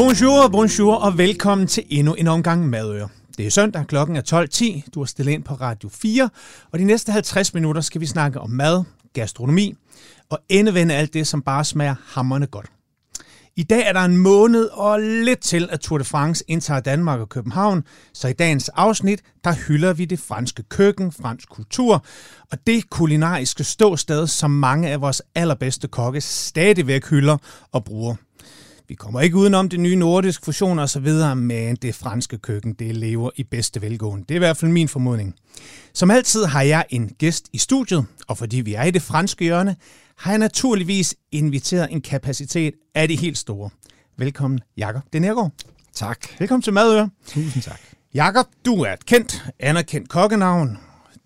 Bonjour, bonjour og velkommen til endnu en omgang Madøre. Det er søndag, klokken er 12.10, du er stillet ind på Radio 4, og de næste 50 minutter skal vi snakke om mad, gastronomi og endevende alt det, som bare smager hammerne godt. I dag er der en måned og lidt til, at Tour de France indtager Danmark og København, så i dagens afsnit, der hylder vi det franske køkken, fransk kultur, og det kulinariske ståsted, som mange af vores allerbedste kokke stadigvæk hylder og bruger. Vi kommer ikke udenom det nye nordiske fusion og så videre, men det franske køkken, det lever i bedste velgående. Det er i hvert fald min formodning. Som altid har jeg en gæst i studiet, og fordi vi er i det franske hjørne, har jeg naturligvis inviteret en kapacitet af de helt store. Velkommen, Jakob Denergaard. Tak. Velkommen til Madøre. Tusind tak. Jakob, du er et kendt, anerkendt kokkenavn.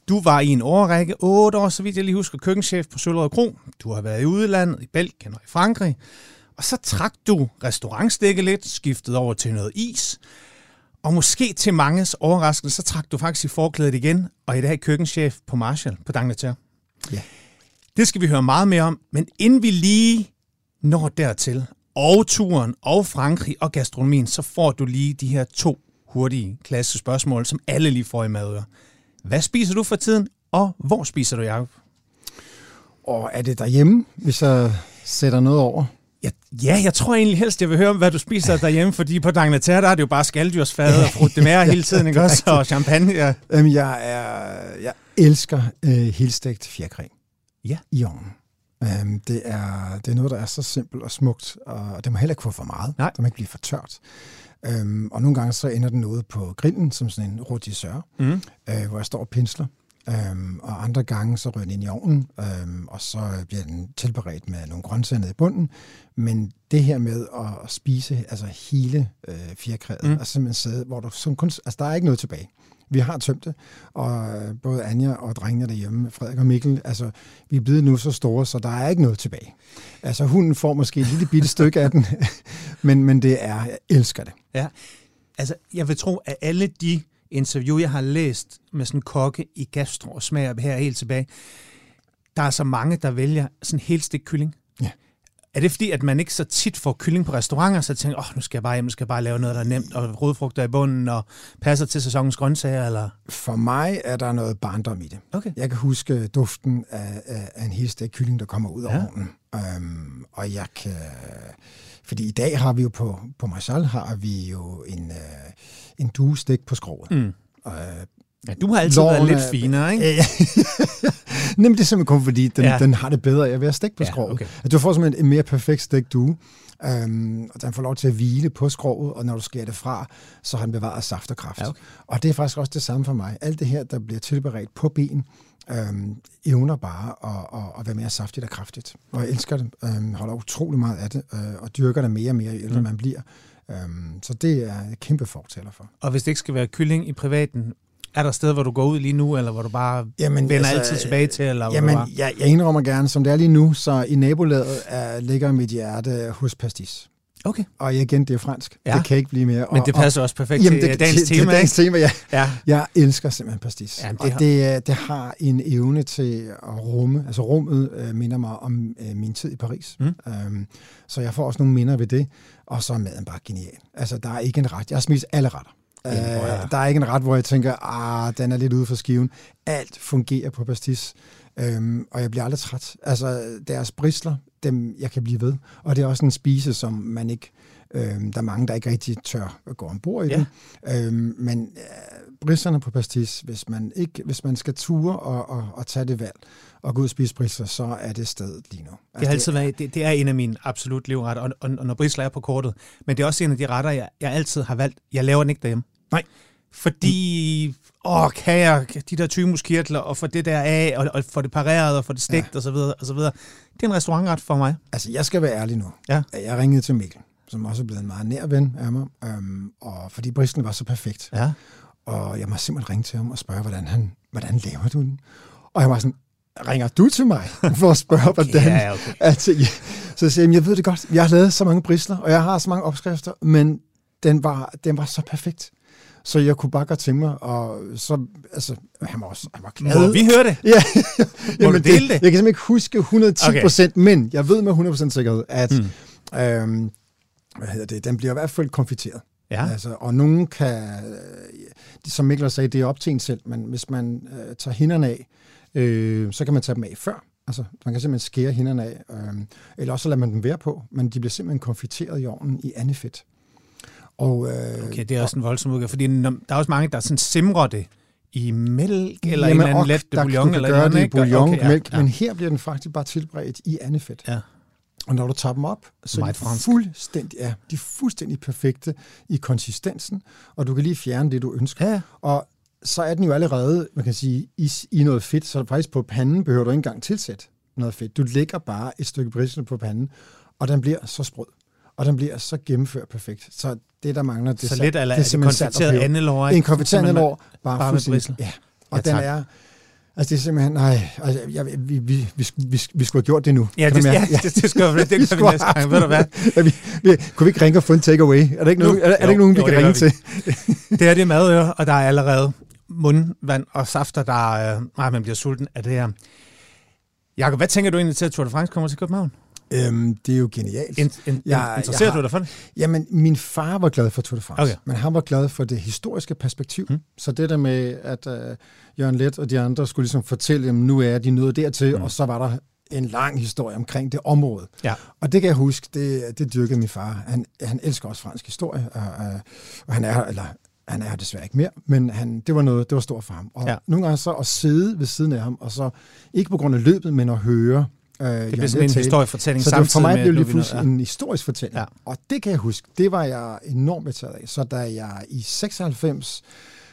Du var i en årrække, otte år, så vidt jeg lige husker, køkkenchef på Søllerød Kro. Du har været i udlandet, i Belgien og i Frankrig. Og så trak du restaurantstikke lidt, skiftede over til noget is. Og måske til manges overraskelse, så trak du faktisk i forklædet igen, og i dag er køkkenchef på Marshall på Dangleterre. Ja. Det skal vi høre meget mere om, men inden vi lige når dertil, og turen, og Frankrig og gastronomien, så får du lige de her to hurtige klasse spørgsmål, som alle lige får i madøre. Hvad spiser du for tiden, og hvor spiser du, Jacob? Og er det derhjemme, hvis jeg sætter noget over? Ja, ja, jeg tror egentlig helst, jeg vil høre om, hvad du spiser derhjemme, fordi på Dangleterre, der er det jo bare skalddyrsfad og frutte mere hele tiden, ikke også? Og champagne, ja. Jamen, jeg, er, jeg elsker øh, helstegt fjerkræ. Ja. I ovnen. Um, det, er, det er noget, der er så simpelt og smukt, og det må heller ikke få for meget. Nej. Det må ikke blive for tørt. Um, og nogle gange så ender den ude på grillen, som sådan en rotisseur, Mm. øh, hvor jeg står og pinsler. Um, og andre gange så ryger den ind i ovnen, um, og så bliver den tilberedt med nogle grøntsager i bunden. Men det her med at spise altså hele øh, fjerkræet, Mm. mm. og simpelthen sidde, hvor du som kun, altså der er ikke noget tilbage. Vi har tømt det, og øh, både Anja og drengene derhjemme, Frederik og Mikkel, altså vi er blevet nu så store, så der er ikke noget tilbage. Altså hunden får måske et lille bitte stykke af den, men, men det er, jeg elsker det. Ja, altså jeg vil tro, at alle de interview, jeg har læst med sådan kokke i gastro og smager her helt tilbage, der er så mange, der vælger sådan helt stik kylling. Ja. Er det fordi, at man ikke så tit får kylling på restauranter, så tænker åh, oh, nu skal jeg bare hjem, nu skal jeg bare lave noget, der er nemt, og rodfrugter i bunden, og passer til sæsonens grøntsager, eller? For mig er der noget barndom i det. Okay. Jeg kan huske duften af, af, af en helstegt kylling, der kommer ud af Ja. ovnen. Um, og jeg kan... Fordi i dag har vi jo på, på Marshall har vi jo en, uh, en duestik på skroget. Mm. Uh, Ja, du har altid været Lårene- lidt finere, ikke? Men det er simpelthen kun fordi, den, Ja. den har det bedre af at være stegt på Ja, skroget. okay. Okay. Du får simpelthen en mere perfekt stegt due, um, og den får lov til at hvile på skroget, og når du skærer det fra, så har den bevaret saft og kraft. Ja, okay. Og det er faktisk også det samme for mig. Alt det her, der bliver tilberedt på ben, øhm, evner bare at, at, at være mere saftigt og kraftigt. Og jeg elsker det, øhm, holder utrolig meget af det, øh, og dyrker det mere og mere, jo ældre Mm. man bliver. Øhm, så det er jeg kæmpe fortaler for. Og hvis det ikke skal være kylling i privaten, er der steder, hvor du går ud lige nu, eller hvor du bare Jamen, vender altså, altid tilbage til, eller hvor du Jamen, jeg, jeg indrømmer gerne, som det er lige nu, så i nabolaget er, ligger mit hjerte hos pastis. Okay. Og igen, det er fransk. Ja. Det kan ikke blive mere. Men og, det passer også perfekt jamen, til det, dagens til, tema, til dagens tema, ja. Ja. Jeg elsker simpelthen pastis. Jamen, det og har- det, øh, det har en evne til at rumme, altså rummet øh, minder mig om øh, min tid i Paris. Mm. Øhm, så jeg får også nogle minder ved det, og så er maden bare genial. Altså, der er ikke en ret. Jeg har spist alle retter. Er- Øh, der er ikke en ret, hvor jeg tænker, ah, den er lidt ude for skiven. Alt fungerer på pastis, øhm, og jeg bliver aldrig træt. Altså, deres brisler, dem jeg kan blive ved. Og det er også en spise, som man ikke... Øhm, der er mange, der ikke rigtig tør at gå ombord i Ja. den. Øhm, men øh, brislerne på pastis, hvis man, ikke, hvis man skal ture og, og, og tage det valg og gå ud og spise brisler, så er det stedet lige nu. Altså, Det har altid været, det, det er en af mine absolut livretter, og, og, og når brisler er på kortet. Men det er også en af de retter, jeg, jeg altid har valgt. Jeg laver den ikke derhjemme. Nej. Fordi, åh, kan jeg de der tymuskirtler, og få det der af, og, og få det pareret, og få det stegt, ja. og så videre, og så videre. Det er en restaurantret for mig. Altså, jeg skal være ærlig nu. Ja. Jeg ringede til Mikkel, som også er blevet en meget nær ven af mig, øhm, og fordi brislen var så perfekt. Ja. Og jeg må simpelthen ringe til ham og spørge, hvordan, han, hvordan laver du den? Og jeg var sådan, ringer du til mig for at spørge, hvordan? Ja, okay. Altså, ja. Så jeg siger jeg, jeg ved det godt, jeg har lavet så mange brisler, og jeg har så mange opskrifter, men den var, den var så perfekt. Så jeg kunne bare godt tænke mig, og så, altså, han var også, han var glad. Må vi høre det? Ja, Må du dele det? Jeg kan simpelthen ikke huske 110 procent, okay. men jeg ved med 100 procent sikkerhed, at Mm. mm. øhm, hvad hedder det, den bliver i hvert fald konfiteret. Ja. Altså, og nogen kan, øh, som Mikkel sagde, det er op til en selv, men hvis man øh, tager hinderne af, øh, så kan man tage dem af før. Altså, man kan simpelthen skære hinderne af, øh, eller også lader man dem være på, men de bliver simpelthen konfiteret i ovnen i andet fedt. Og, øh, okay, det er også en voldsom udgave, fordi der er også mange, der sådan simrer det i mælk, eller Jamen, en eller anden let bouillon. eller gøre det i bouillon, okay, ja, mælk, ja. men her bliver den faktisk bare tilberedt i andet fedt. Ja. Og når du tager dem op, så er de fuldstændig, ja, de er fuldstændig perfekte i konsistensen, og du kan lige fjerne det, du ønsker. Ja. Og så er den jo allerede, man kan sige, i, i noget fedt, så faktisk på panden behøver du ikke engang tilsætte noget fedt. Du lægger bare et stykke bristle på panden, og den bliver så sprød. Og den bliver så gennemført perfekt. Så det, der mangler, det, så lidt, eller, det er konfiteret andelår, En konfiteret andelår, bare, bare med. Ja, og ja, den er, Altså det er simpelthen, nej, altså, jeg, vi, vi, vi, vi, vi skulle have gjort det nu. Ja, det, ja, det, det, skal, det, det gør vi næste gang, ved du hvad? Ja, vi, vi, kunne vi ikke ringe og få en takeaway? Er der ikke nogen, er, er der ikke nogen, jo, vi kan ringe til? det er det madøre, og der er allerede mundvand og safter, der øh, nej, man bliver sulten af det her. Jakob, hvad tænker du egentlig til, at Tour de France kommer til København? Øhm, det er jo genialt. In, in, jeg, interesserer jeg har, du dig for det? Jamen, min far var glad for Tour de France, okay. men han var glad for det historiske perspektiv. Hmm. Så det der med, at uh, Jørgen Let og de andre skulle ligesom fortælle, at nu er de nået dertil, hmm. og så var der en lang historie omkring det område. Ja. Og det kan jeg huske, det, det dyrkede min far. Han, han elsker også fransk historie, og, og han er, eller han er desværre ikke mere, men han, det var noget, det var stort for ham. Og ja. nogle gange så at sidde ved siden af ham, og så ikke på grund af løbet, men at høre Øh, det bliver sådan en historiefortælling så samtidig for mig med blev det pludselig ja. en historisk fortælling. Ja. Og det kan jeg huske, det var jeg enormt betaget af. Så da jeg i 96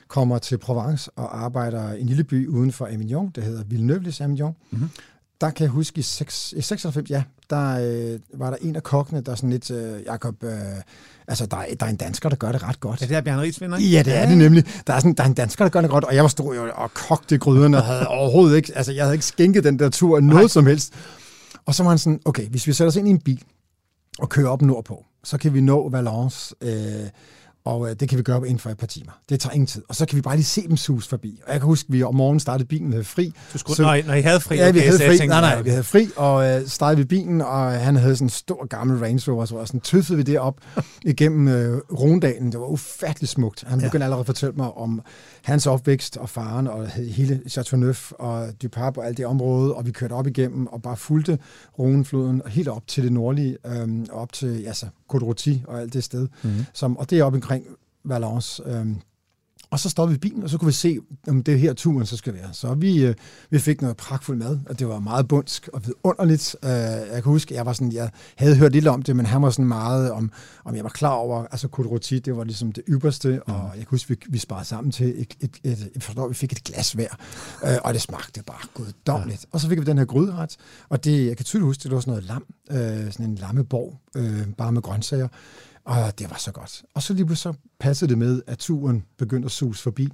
kommer til Provence og arbejder i en lille by uden for Avignon, det hedder Villeneuve-les-Avignon, mm-hmm. der kan jeg huske i, 6, i 96, ja, der øh, var der en af kokkene, der sådan lidt, øh, Jacob, øh, altså der, der er en dansker, der gør det ret godt. Ja, det er Bjørn Rigsvinder, Ja, det er det nemlig. Der er, sådan, der er en dansker, der gør det godt, og jeg var stor jo og kogte gryderne og havde overhovedet ikke, altså jeg havde ikke skænket den der tur noget Nej. som helst. Og så var han sådan, okay, hvis vi sætter os ind i en bil og kører op nordpå, så kan vi nå Valence, øh, og øh, det kan vi gøre inden for et par timer. Det tager ingen tid. Og så kan vi bare lige se dem sus forbi. Og jeg kan huske, at vi om morgenen startede bilen med fri. Du skulle, så, når, når I havde fri? Ja, vi okay, havde fri. Tænkte, nej, nej, vi havde fri, og øh, startede vi bilen, og han havde sådan en stor gammel Range Rover, så var sådan tøffede vi det op igennem øh, Rondalen. Det var ufattelig smukt. Han begyndte ja. allerede at fortælle mig om hans opvækst og faren, og hele Chateauneuf og Dupap og alt det område, og vi kørte op igennem og bare fulgte Rhônefloden helt op til det nordlige, øh, op til altså, Côte og alt det sted. Mm-hmm. Som, og det er op omkring Valence. Øhm, og så stoppede vi bilen, og så kunne vi se, om det her turen så skal være. Så vi, øh, vi fik noget pragtfuld mad, og det var meget bundsk og vidunderligt. Øh, jeg kan huske, jeg var sådan, jeg havde hørt lidt om det, men han var sådan meget om, om jeg var klar over, altså Côte det var ligesom det ypperste, og jeg kan huske, vi, vi sparede sammen til et, et, et, et forstår, vi fik et glas hver, øh, og det smagte bare guddommeligt. Ja. Og så fik vi den her gryderet, og det, jeg kan tydeligt huske, det var sådan noget lam, øh, sådan en lammeborg, øh, bare med grøntsager. Og det var så godt. Og så lige så passede det med, at turen begyndte at sus forbi.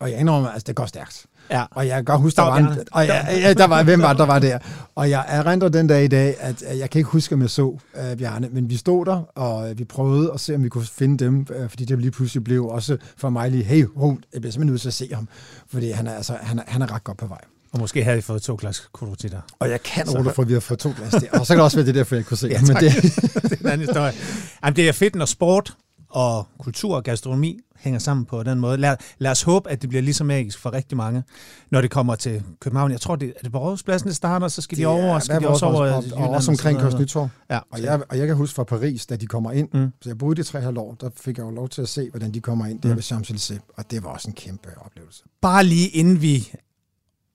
Og jeg indrømmer, at altså, det går stærkt. Ja. Og jeg kan godt huske, der, var, en, og jeg, ja, der var, hvem var der var der? Og jeg erindrer den dag i dag, at jeg kan ikke huske, om jeg så uh, Bjarne, men vi stod der, og vi prøvede at se, om vi kunne finde dem, uh, fordi det lige pludselig blev også for mig lige, hey, ho, jeg bliver simpelthen nødt til at se ham, fordi han er, altså, han er, han er ret godt på vej. Og måske havde I fået to glas der. Og jeg kan roligt for, at vi har fået to glas der. Og så kan det også være det derfor, jeg kunne se ja, Men det... det er en anden historie. Jamen, det er fedt, når sport og kultur og gastronomi hænger sammen på den måde. Lad, lad os håbe, at det bliver lige så magisk for rigtig mange, når det kommer til København. Jeg tror, det er det på Rådhuspladsen, det starter, så skal det de over, og skal de også over og, og også omkring Kørs Nytorv. Ja. Og, jeg, og jeg kan huske fra Paris, da de kommer ind, mm. så jeg boede i tre halv år, der fik jeg jo lov til at se, hvordan de kommer ind der mm. ved Champs-Élysées, og det var også en kæmpe oplevelse. Bare lige inden vi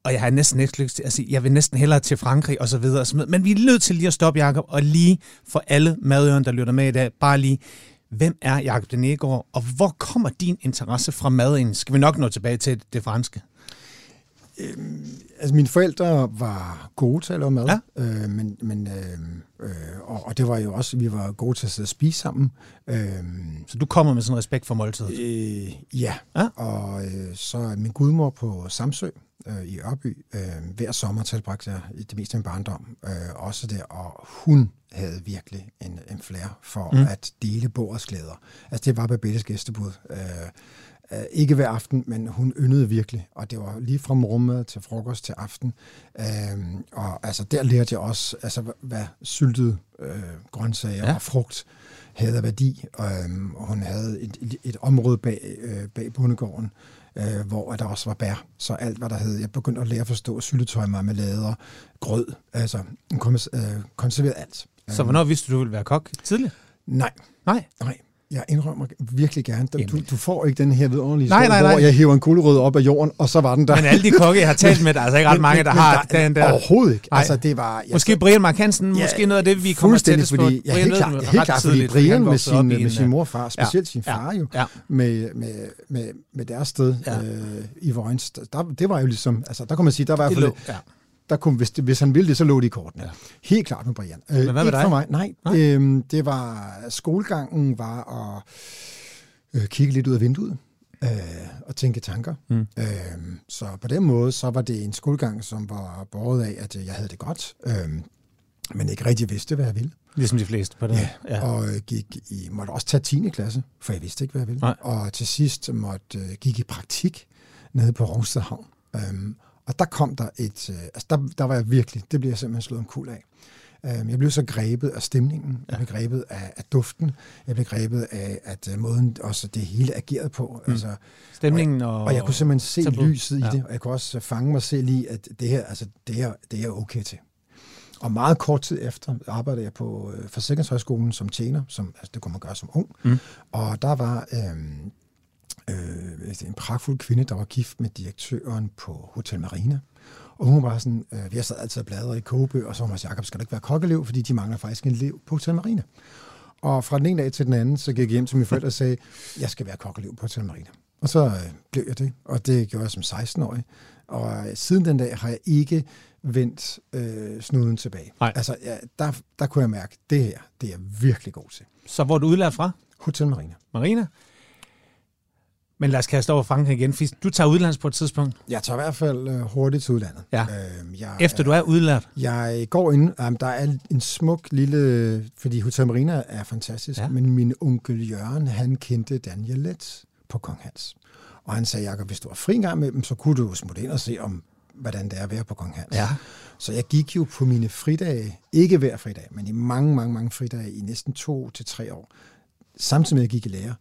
og jeg har næsten ikke lyst til at sige, jeg vil næsten hellere til Frankrig og så videre. Og så videre. Men vi er nødt til lige at stoppe, Jacob, og lige for alle madøren, der lytter med i dag, bare lige, hvem er Jacob Denegård, og hvor kommer din interesse fra maden? Skal vi nok nå tilbage til det franske? Øhm, altså mine forældre var gode til at lave mad, ja. øh, men, men øh, øh, og, og det var jo også, vi var gode til at sidde og spise sammen. Øh, så du kommer med sådan respekt for måltidet? Øh, ja, ja. og øh, så min gudmor på Samsø, øh, i Ørby. Øh, hver sommer tilbragte jeg det meste af min barndom øh, også der, og hun havde virkelig en, en flair for mm. at dele bordets glæder. Altså det var Babettes gæstebud. Øh, øh, ikke hver aften, men hun yndede virkelig, og det var lige fra morgenmad til frokost til aften. Øh, og altså der lærte jeg også, altså hvad syltede øh, grøntsager ja. og frugt havde værdi. Øhm, og hun havde et, et, et område bag, øh, bag bondegården, øh, hvor der også var bær. Så alt, hvad der hed, jeg begyndte at lære at forstå syltetøj, marmelader, grød, altså øh, konserveret alt. Så hvornår vidste du, du ville være kok? Tidligt? Nej. Nej? Nej. Jeg indrømmer virkelig gerne. Du, du får ikke den her vidunderlige nej, nej, nej. hvor jeg hiver en gulerod op af jorden, og så var den der. Men alle de kokke, jeg har talt med, der er altså ikke ret mange, der men, har der, den der. Overhovedet ikke. Altså, det var, jeg, måske Brian Mark Hansen, ja, måske noget af det, vi kommer til fordi, på. Ja, helt klart, helt klart fordi Brian med sin, med sin mor og far, specielt ja, sin far jo, ja. med, med, med, med deres sted ja. øh, i Vojens, der, det var jo ligesom, altså der kunne man sige, der var i hvert fald der kunne, hvis, det, hvis han ville det, så lå det i kortene. Ja. Helt klart med Brian. Men hvad med dig? for mig. Nej, Nej. Øhm, det var, skolegangen var at øh, kigge lidt ud af vinduet øh, og tænke tanker. Mm. Øh, så på den måde, så var det en skolegang, som var båret af, at jeg havde det godt, øh, men ikke rigtig vidste, hvad jeg ville. Ligesom de fleste på det. Ja, ja. og gik i, måtte også tage 10. klasse, for jeg vidste ikke, hvad jeg ville. Nej. Og til sidst måtte øh, gik i praktik nede på Rungsted Havn. Øhm, og der kom der et, øh, altså der, der var jeg virkelig, det bliver jeg simpelthen slået om kul af. Øhm, jeg blev så grebet af stemningen, jeg blev grebet af, af duften, jeg blev grebet af at uh, måden også det hele agerede på. Mm. Altså, Stemningen og, og, og jeg kunne simpelthen se tabu. lyset ja. i det, og jeg kunne også fange mig selv i, at det her, altså, det her, det er okay til. Og meget kort tid efter arbejdede jeg på øh, Forsikringshøjskolen som tjener, som altså, det kunne man gøre som ung. Mm. Og der var øhm, øh, en pragtfuld kvinde, der var gift med direktøren på Hotel Marina. Og hun var sådan, øh, vi har sad altid bladret i kogebøger, og så var Jacob, skal der ikke være kokkelev, fordi de mangler faktisk en elev på Hotel Marina. Og fra den ene dag til den anden, så gik jeg hjem til mine forældre og sagde, jeg skal være kokkelev på Hotel Marina. Og så øh, blev jeg det, og det gjorde jeg som 16-årig. Og øh, siden den dag har jeg ikke vendt øh, snuden tilbage. Nej. Altså, ja, der, der kunne jeg mærke, det her, det er jeg virkelig god til. Så hvor er du udlært fra? Hotel Marina. Marina? Men lad os kaste over Frankrig igen. Du tager udlands på et tidspunkt. Jeg tager i hvert fald øh, hurtigt til udlandet. Ja. Øhm, jeg, Efter du er udlært? Jeg går ind. Um, der er en smuk lille... Fordi Hotel Marina er fantastisk, ja. men min onkel Jørgen, han kendte Daniel Let på Kong Hans. Og han sagde, Jacob, hvis du var fri en gang med dem, så kunne du smutte ind og se, om hvordan det er at være på Kong Hans. Ja. Så jeg gik jo på mine fridage, ikke hver fridag, men i mange, mange, mange fridage i næsten to til tre år, samtidig med at jeg gik i lære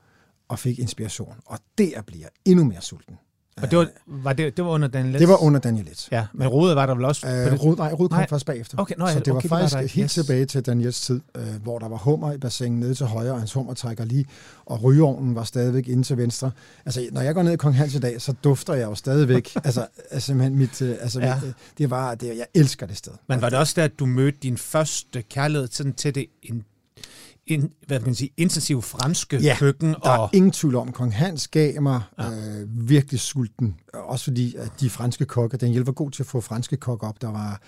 og fik inspiration. Og der bliver endnu mere sulten. Og det var, var det, det var under Daniel Letts? Det var under Daniel Letts. Ja, men Rode var der vel også? Øh, Rode, nej, Rode kom nej. først bagefter. Okay, nej, så det okay, var faktisk var helt yes. tilbage til Daniels tid, øh, hvor der var hummer i bassinet nede til højre, og hans hummer trækker lige, og rygeovnen var stadigvæk inde til venstre. Altså, når jeg går ned i Kong Hans i dag, så dufter jeg jo stadigvæk. altså, altså, mit, øh, altså ja. mit, øh, det var, det, jeg elsker det sted. Men var det også der, at du mødte din første kærlighed sådan, til det en in, hvad kan man sige, intensiv franske ja, køkken. der og... er ingen tvivl om, Kong Hans gav mig ja. øh, virkelig sulten. Også fordi, at de franske kokke, den hjælper god til at få franske kokke op. Der var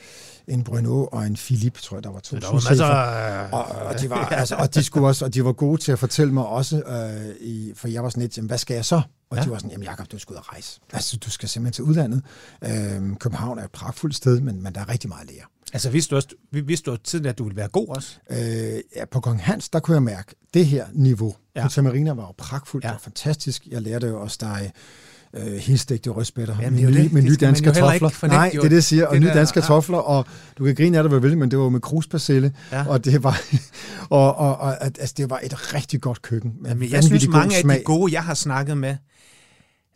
en Bruno og en Philippe, tror jeg, der var to. Der var masser af... og, og, de var, altså, og de skulle også, og de var gode til at fortælle mig også, øh, i, for jeg var sådan lidt, jamen, hvad skal jeg så? Og ja. de var sådan, jamen Jacob, du skal ud og rejse. Altså, du skal simpelthen til udlandet. Øh, København er et pragtfuldt sted, men, men der er rigtig meget lære. Altså vidste du, også, vidste du tidligere, at du ville være god også? Øh, ja, på Kong Hans, der kunne jeg mærke, det her niveau. Ja. Hotel Marina var jo pragtfuldt ja. og fantastisk. Jeg lærte jo også dig øh, helstægte rødspætter med, nye, med nye danske kartofler. Nej, det er det, jeg siger. Og det nye danske kartofler, og du kan grine af det, hvad vil, men det var med kruspersille, ja. og det var og, og, og, altså, det var et rigtig godt køkken. Jamen, jeg synes, mange af de gode, jeg har snakket med,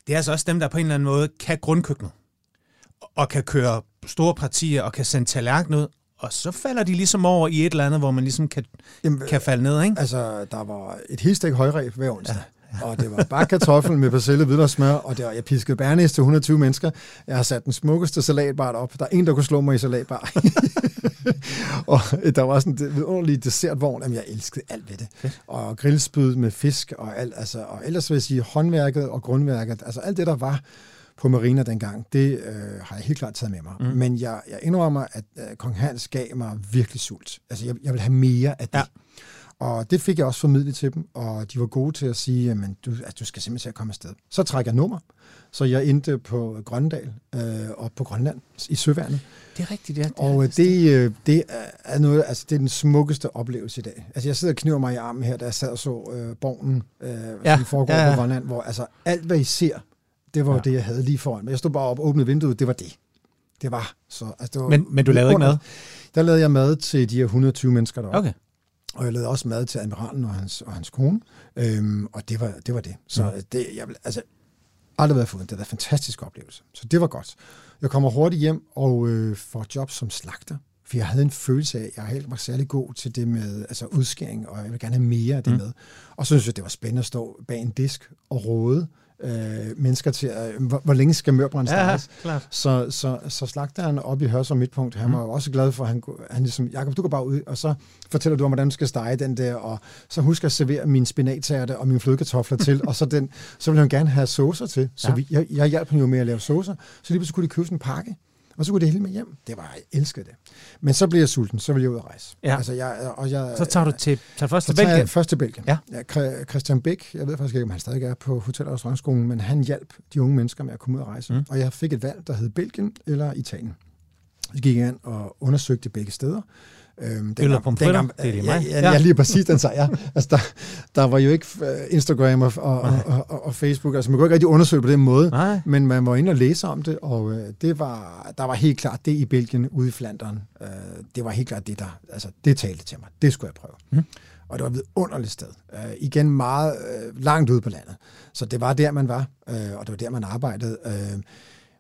det er altså også dem, der på en eller anden måde kan grundkøkkenet og kan køre store partier og kan sende tallerken ud, og så falder de ligesom over i et eller andet, hvor man ligesom kan, Jamen, kan falde ned, ikke? Altså, der var et helt stik højreb hver onsdag. Ja. Og det var bare kartoffel med persille, hvidløg smør, og det var, jeg piskede bærnæs til 120 mennesker. Jeg har sat den smukkeste salatbar op. Der er ingen, der kunne slå mig i salatbar. og der var sådan en vidunderlig dessertvogn. Jamen, jeg elskede alt ved det. Fedt. Og grillspyd med fisk og alt. Altså, og ellers vil jeg sige håndværket og grundværket. Altså alt det, der var på Marina dengang, det øh, har jeg helt klart taget med mig. Mm. Men jeg, jeg indrømmer, at øh, Kong Hans gav mig virkelig sult. Altså, jeg, jeg vil have mere af det. Ja. Og det fik jeg også formidlet til dem, og de var gode til at sige, at du, at du skal simpelthen til at komme afsted. Så trækker jeg nummer, så jeg endte på Grøndal øh, og på Grønland i Søværnet. Det er rigtigt. Det og det, det, øh, det er noget, altså det er den smukkeste oplevelse i dag. Altså jeg sidder og kniver mig i armen her, da jeg sad og så øh, borgen, øh, ja. som foregår ja, ja. på Grønland, hvor altså alt, hvad I ser, det var ja. det, jeg havde lige foran. Men jeg stod bare op og åbnede vinduet, det var det. Det var så... Altså, det var men, men du lavede ikke mad? Der lavede jeg mad til de her 120 mennesker deroppe. Okay. Og jeg lavede også mad til admiralen og hans, og hans kone, øhm, og det var, det var det. Så mm. det, jeg, altså, aldrig været fået. Det var en fantastisk oplevelse. Så det var godt. Jeg kommer hurtigt hjem og øh, får job som slagter. For jeg havde en følelse af, at jeg helt var særlig god til det med altså udskæring, og jeg vil gerne have mere af det mm. med. Og så synes jeg, det var spændende at stå bag en disk og råde øh, mennesker til, at, hvor, hvor længe skal mørbrænde startes? Ja, klart. Så, så, så slagteren op i Hørs som midtpunkt, han mm. var også glad for, at han, han ligesom, Jacob, du går bare ud, og så fortæller du om, hvordan du skal stege den der, og så husk at servere min spinattærte og mine flødekartofler til, og så, den, så vil han gerne have saucer til. Så ja. vi, jeg, jeg hjalp ham jo med at lave saucer, så lige pludselig kunne de købe sådan en pakke, og så kunne det hele med hjem. Det var, jeg elskede det. Men så blev jeg sulten, så ville jeg ud og rejse. Ja. Altså, jeg, og jeg, så tager du til, tager først til Belgien? først til Belgien. Ja. ja. Christian Bæk, jeg ved faktisk ikke, om han stadig er på Hotel- og Restaurantskolen, men han hjalp de unge mennesker med at komme ud og rejse. Mm. Og jeg fik et valg, der hed Belgien eller Italien. Så gik jeg ind og undersøgte begge steder. Øhm, Eller pomfritter, det er det mig. Ja, ja, ja, lige præcis, den sagde jeg. Altså, der, der var jo ikke øh, Instagram og, og, og, og, og Facebook, altså man kunne ikke rigtig undersøge på den måde, Nej. men man var inde og læse om det, og øh, det var, der var helt klart det i Belgien, ude i Flandern, øh, det var helt klart det, der, altså det talte til mig, det skulle jeg prøve. Mm. Og det var et underligt sted. Øh, igen meget øh, langt ude på landet. Så det var der, man var, øh, og det var der, man arbejdede. Øh,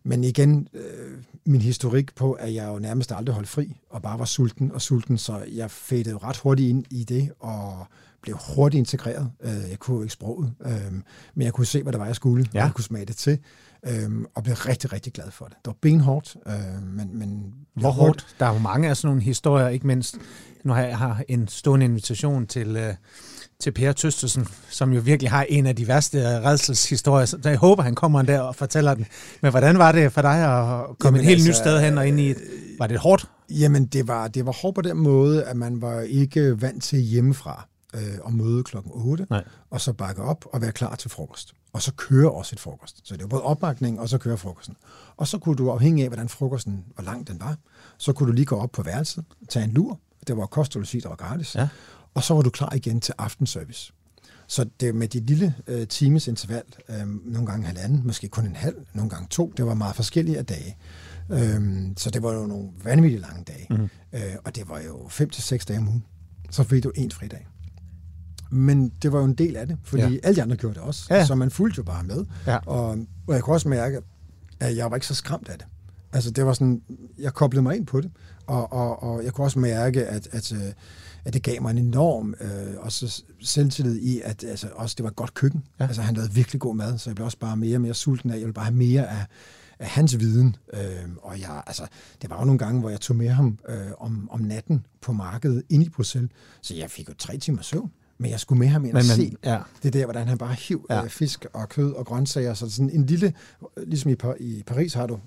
men igen, øh, min historik på, at jeg jo nærmest aldrig holdt fri, og bare var sulten og sulten, så jeg fættede ret hurtigt ind i det, og blev hurtigt integreret. Øh, jeg kunne jo ikke sproget, øh, men jeg kunne se, hvad der var, jeg skulle, ja. og jeg kunne smage det til, øh, og blev rigtig, rigtig glad for det. Det var benhårdt, øh, men... men Hvor hårdt? Der er jo mange af sådan nogle historier, ikke mindst. Nu har jeg har en stående invitation til... Øh til Per Tøstersen, som jo virkelig har en af de værste redselshistorier. Så jeg håber, han kommer der og fortæller den. Men hvordan var det for dig at komme Jamen et helt altså, nyt sted hen og ind i et... Var det hårdt? Jamen, det var, det var hårdt på den måde, at man var ikke vant til hjemmefra øh, at møde klokken 8, Nej. og så bakke op og være klar til frokost. Og så køre også et frokost. Så det var både opbakning, og så køre frokosten. Og så kunne du, afhængig af, hvordan frokosten, hvor lang den var, så kunne du lige gå op på værelset, tage en lur. Det var kost, du sige, der var gratis. Ja og så var du klar igen til aftenservice. Så det med de lille øh, times interval, øh, nogle gange halvanden, måske kun en halv, nogle gange to, det var meget forskellige af dage. Øhm, så det var jo nogle vanvittigt lange dage. Mm. Øh, og det var jo fem til seks dage om ugen. Så fik du en fridag. Men det var jo en del af det, fordi ja. alle de andre gjorde det også. Ja. Så man fulgte jo bare med. Ja. Og, og jeg kunne også mærke, at jeg var ikke så skræmt af det. Altså det var sådan, jeg koblede mig ind på det, og, og, og jeg kunne også mærke, at, at, øh, at det gav mig en enorm øh, også selvtillid i, at altså, også det var et godt køkken. Ja. Altså han lavede virkelig god mad, så jeg blev også bare mere og mere sulten af, jeg ville bare have mere af, af hans viden. Øh, og jeg, altså, det var jo nogle gange, hvor jeg tog med ham øh, om, om natten på markedet ind i Bruxelles, så jeg fik jo tre timer søvn. Men jeg skulle med ham ind men, og se ja. det der, hvordan han bare hiv ja. fisk og kød og grøntsager. Så sådan en lille, ligesom i, i Paris har du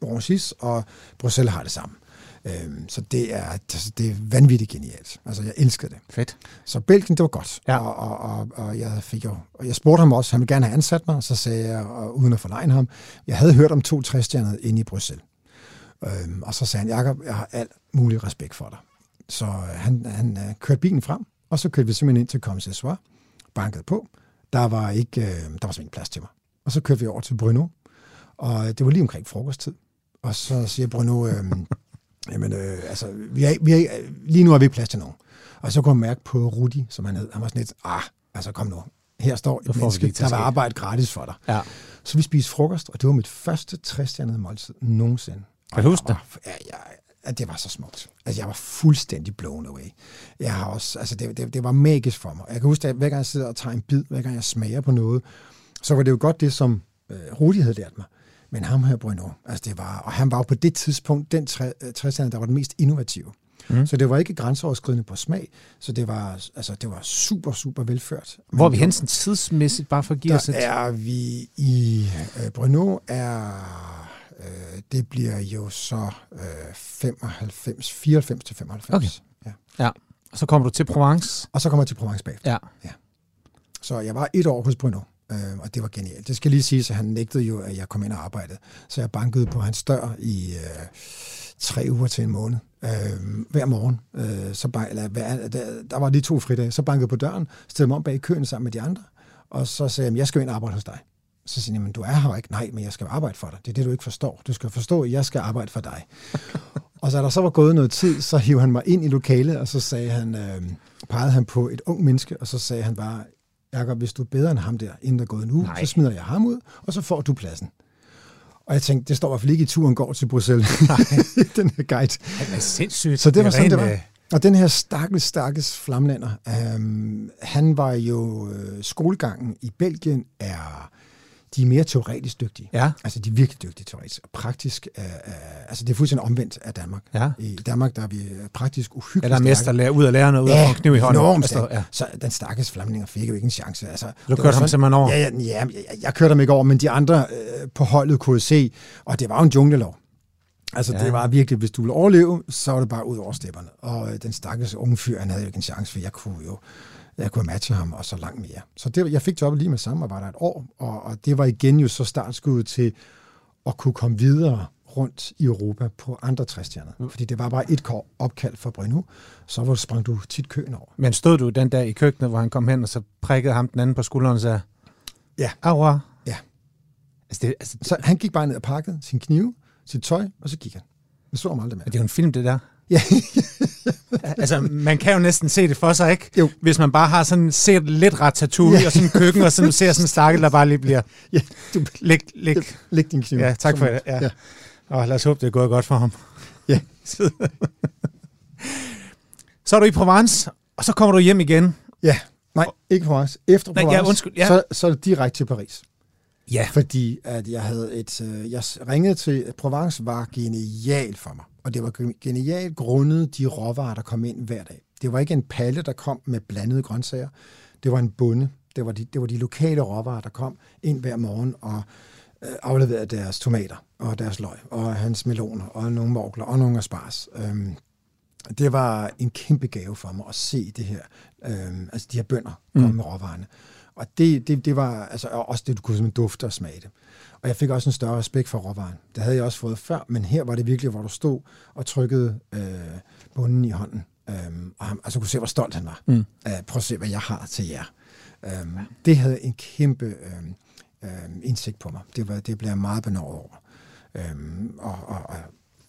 Branchis, og Bruxelles har det samme. Øhm, så det er, det er vanvittigt genialt. Altså, jeg elskede det. Fedt. Så Belgien, det var godt. Ja. Og, og, og, og, jeg fik jo, og jeg spurgte ham også, han ville gerne have ansat mig, så sagde jeg, og uden at forlegne ham, jeg havde hørt om to træstjerner inde i Bruxelles. Øhm, og så sagde han, Jacob, jeg har alt mulig respekt for dig. Så øh, han, han uh, kørte bilen frem, og så kørte vi simpelthen ind til Commissar bankede på. Der var, ikke, øh, der var simpelthen plads til mig. Og så kørte vi over til Bruno, og det var lige omkring frokosttid. Og så siger Bruno, øh, jamen, øh, altså, vi er, vi er, lige nu har vi ikke plads til nogen. Og så kunne man mærke på Rudi, som han hed, han var sådan lidt, ah, altså kom nu, her står et menneske, der vil arbejde gratis for dig. Ja. Så vi spiste frokost, og det var mit første træstjernede måltid nogensinde. Kan du huske det? Ja, ja, at det var så smukt. Altså, jeg var fuldstændig blown away. Jeg har også, altså, det, det, det var magisk for mig. Jeg kan huske, at hver gang jeg sidder og tager en bid, hver gang jeg smager på noget, så var det jo godt det, som øh, Rudi havde lært mig. Men ham her, Bruno, altså det var, og han var jo på det tidspunkt den træstander, der var den mest innovative. Mm. Så det var ikke grænseoverskridende på smag, så det var, altså, det var super, super velført. Hvor er vi hensen tidsmæssigt, bare for at give os et... er vi i uh, Bruno er, uh, det bliver jo så uh, 95, 94 til 95. Okay. Ja. ja. Og så kommer du til Provence. Og så kommer jeg til Provence bagefter. Ja. ja. Så jeg var et år hos Bruno. Øh, og det var genialt. Det skal lige sige, at han nægtede jo, at jeg kom ind og arbejdede. Så jeg bankede på hans dør i øh, tre uger til en måned. Øh, hver morgen. Øh, så bank, eller, hver, der, der var lige to fridage. Så bankede på døren, stillede mig om bag køen sammen med de andre, og så sagde jeg, jeg skal ind og arbejde hos dig. Så siger jeg, men du er her ikke. Nej, men jeg skal arbejde for dig. Det er det, du ikke forstår. Du skal forstå, at jeg skal arbejde for dig. Og så da der så var gået noget tid, så hiv han mig ind i lokalet, og så sagde han, øh, pegede han på et ung menneske, og så sagde han bare, Jacob, hvis du er bedre end ham der, inden der er gået en uge, Nej. så smider jeg ham ud, og så får du pladsen. Og jeg tænkte, det står i hvert fald ikke i turen går til Bruxelles, den her guide. Det er sindssygt. Så det var sådan, det var. øh, Og den her stakkels, stakkels flamlander, øhm, han var jo, øh, skolegangen i Belgien er, de er mere teoretisk dygtige. Ja, Altså, de er virkelig dygtige teoretisk. Og praktisk, er, er, altså det er fuldstændig omvendt af Danmark. ja. I Danmark, der er vi øh, praktisk uhyggeligt Eller stærke. mester lærer ud at lære noget, ud af kniv i hånden. enormt Altså, ja. Så den stakkels flamlinger fik jo ikke en chance. Altså, Du kørte ham sådan- simpelthen over. Ja, ja, ja jeg, jeg kørte ham ikke over, men de andre øh, på holdet kunne se, og det var jo en junglelov. Altså, Ja. ja. det var virkelig, hvis du ville overleve, så var det bare ud over stepperne. Og øh, den stakkels unge fyr, han havde jo ikke en chance, for jeg kunne jo jeg kunne matche ham, og så langt mere. Så det, jeg fik jobbet lige med samme, og var der et år, og, og det var igen jo så startskuddet til at kunne komme videre rundt i Europa på andre træstjerner. Mm. Fordi det var bare et kår opkald for Brynhu, så var, sprang du tit køen over. Men stod du den der i køkkenet, hvor han kom hen, og så prikkede ham den anden på skulderen og sagde, Ja. Aua. Ja. Altså, det, altså, Så han gik bare ned og pakkede sin knive, sit tøj, og så gik han. Jeg så ham aldrig med. det er jo en film, det der. Ja, Altså, man kan jo næsten se det for sig, ikke? Jo. Hvis man bare har sådan set lidt ratatouille Ja. og sådan en køkken, og sådan ser sådan en stakkel, der bare lige bliver... ja du, Læg, læg. læg din kniv. Ja, tak for det. Ja. ja. Og lad os håbe, det er gået godt for ham. Ja. så er du i Provence, og så kommer du hjem igen. Ja, nej, ikke Provence. Efter Nej, ja, Provence, undskyld, ja. så, så er det direkte til Paris. Ja. Fordi at jeg havde et, øh, jeg ringede til, Provence var genial for mig. Og det var genialt grundet de råvarer, der kom ind hver dag. Det var ikke en palle, der kom med blandede grøntsager. Det var en bunde. Det var de, det var de lokale råvarer, der kom ind hver morgen og øh, afleverede deres tomater og deres løg og hans meloner og nogle morgler og nogle asparges. Øhm, det var en kæmpe gave for mig at se det her, øhm, altså de her bønder komme Mm. med råvarerne. Og det, det, det var altså og også det, du kunne simpelthen dufte og smage det. Og jeg fik også en større respekt for råvaren. Det havde jeg også fået før, men her var det virkelig, hvor du stod og trykkede øh, bunden i hånden. Øhm, og han, altså, kunne se, hvor stolt han var. Mm. Øh, prøv at se, hvad jeg har til jer. Øhm, det havde en kæmpe øhm, øhm, indsigt på mig. Det, var, det blev jeg meget benåret over. Øhm, og, og, og,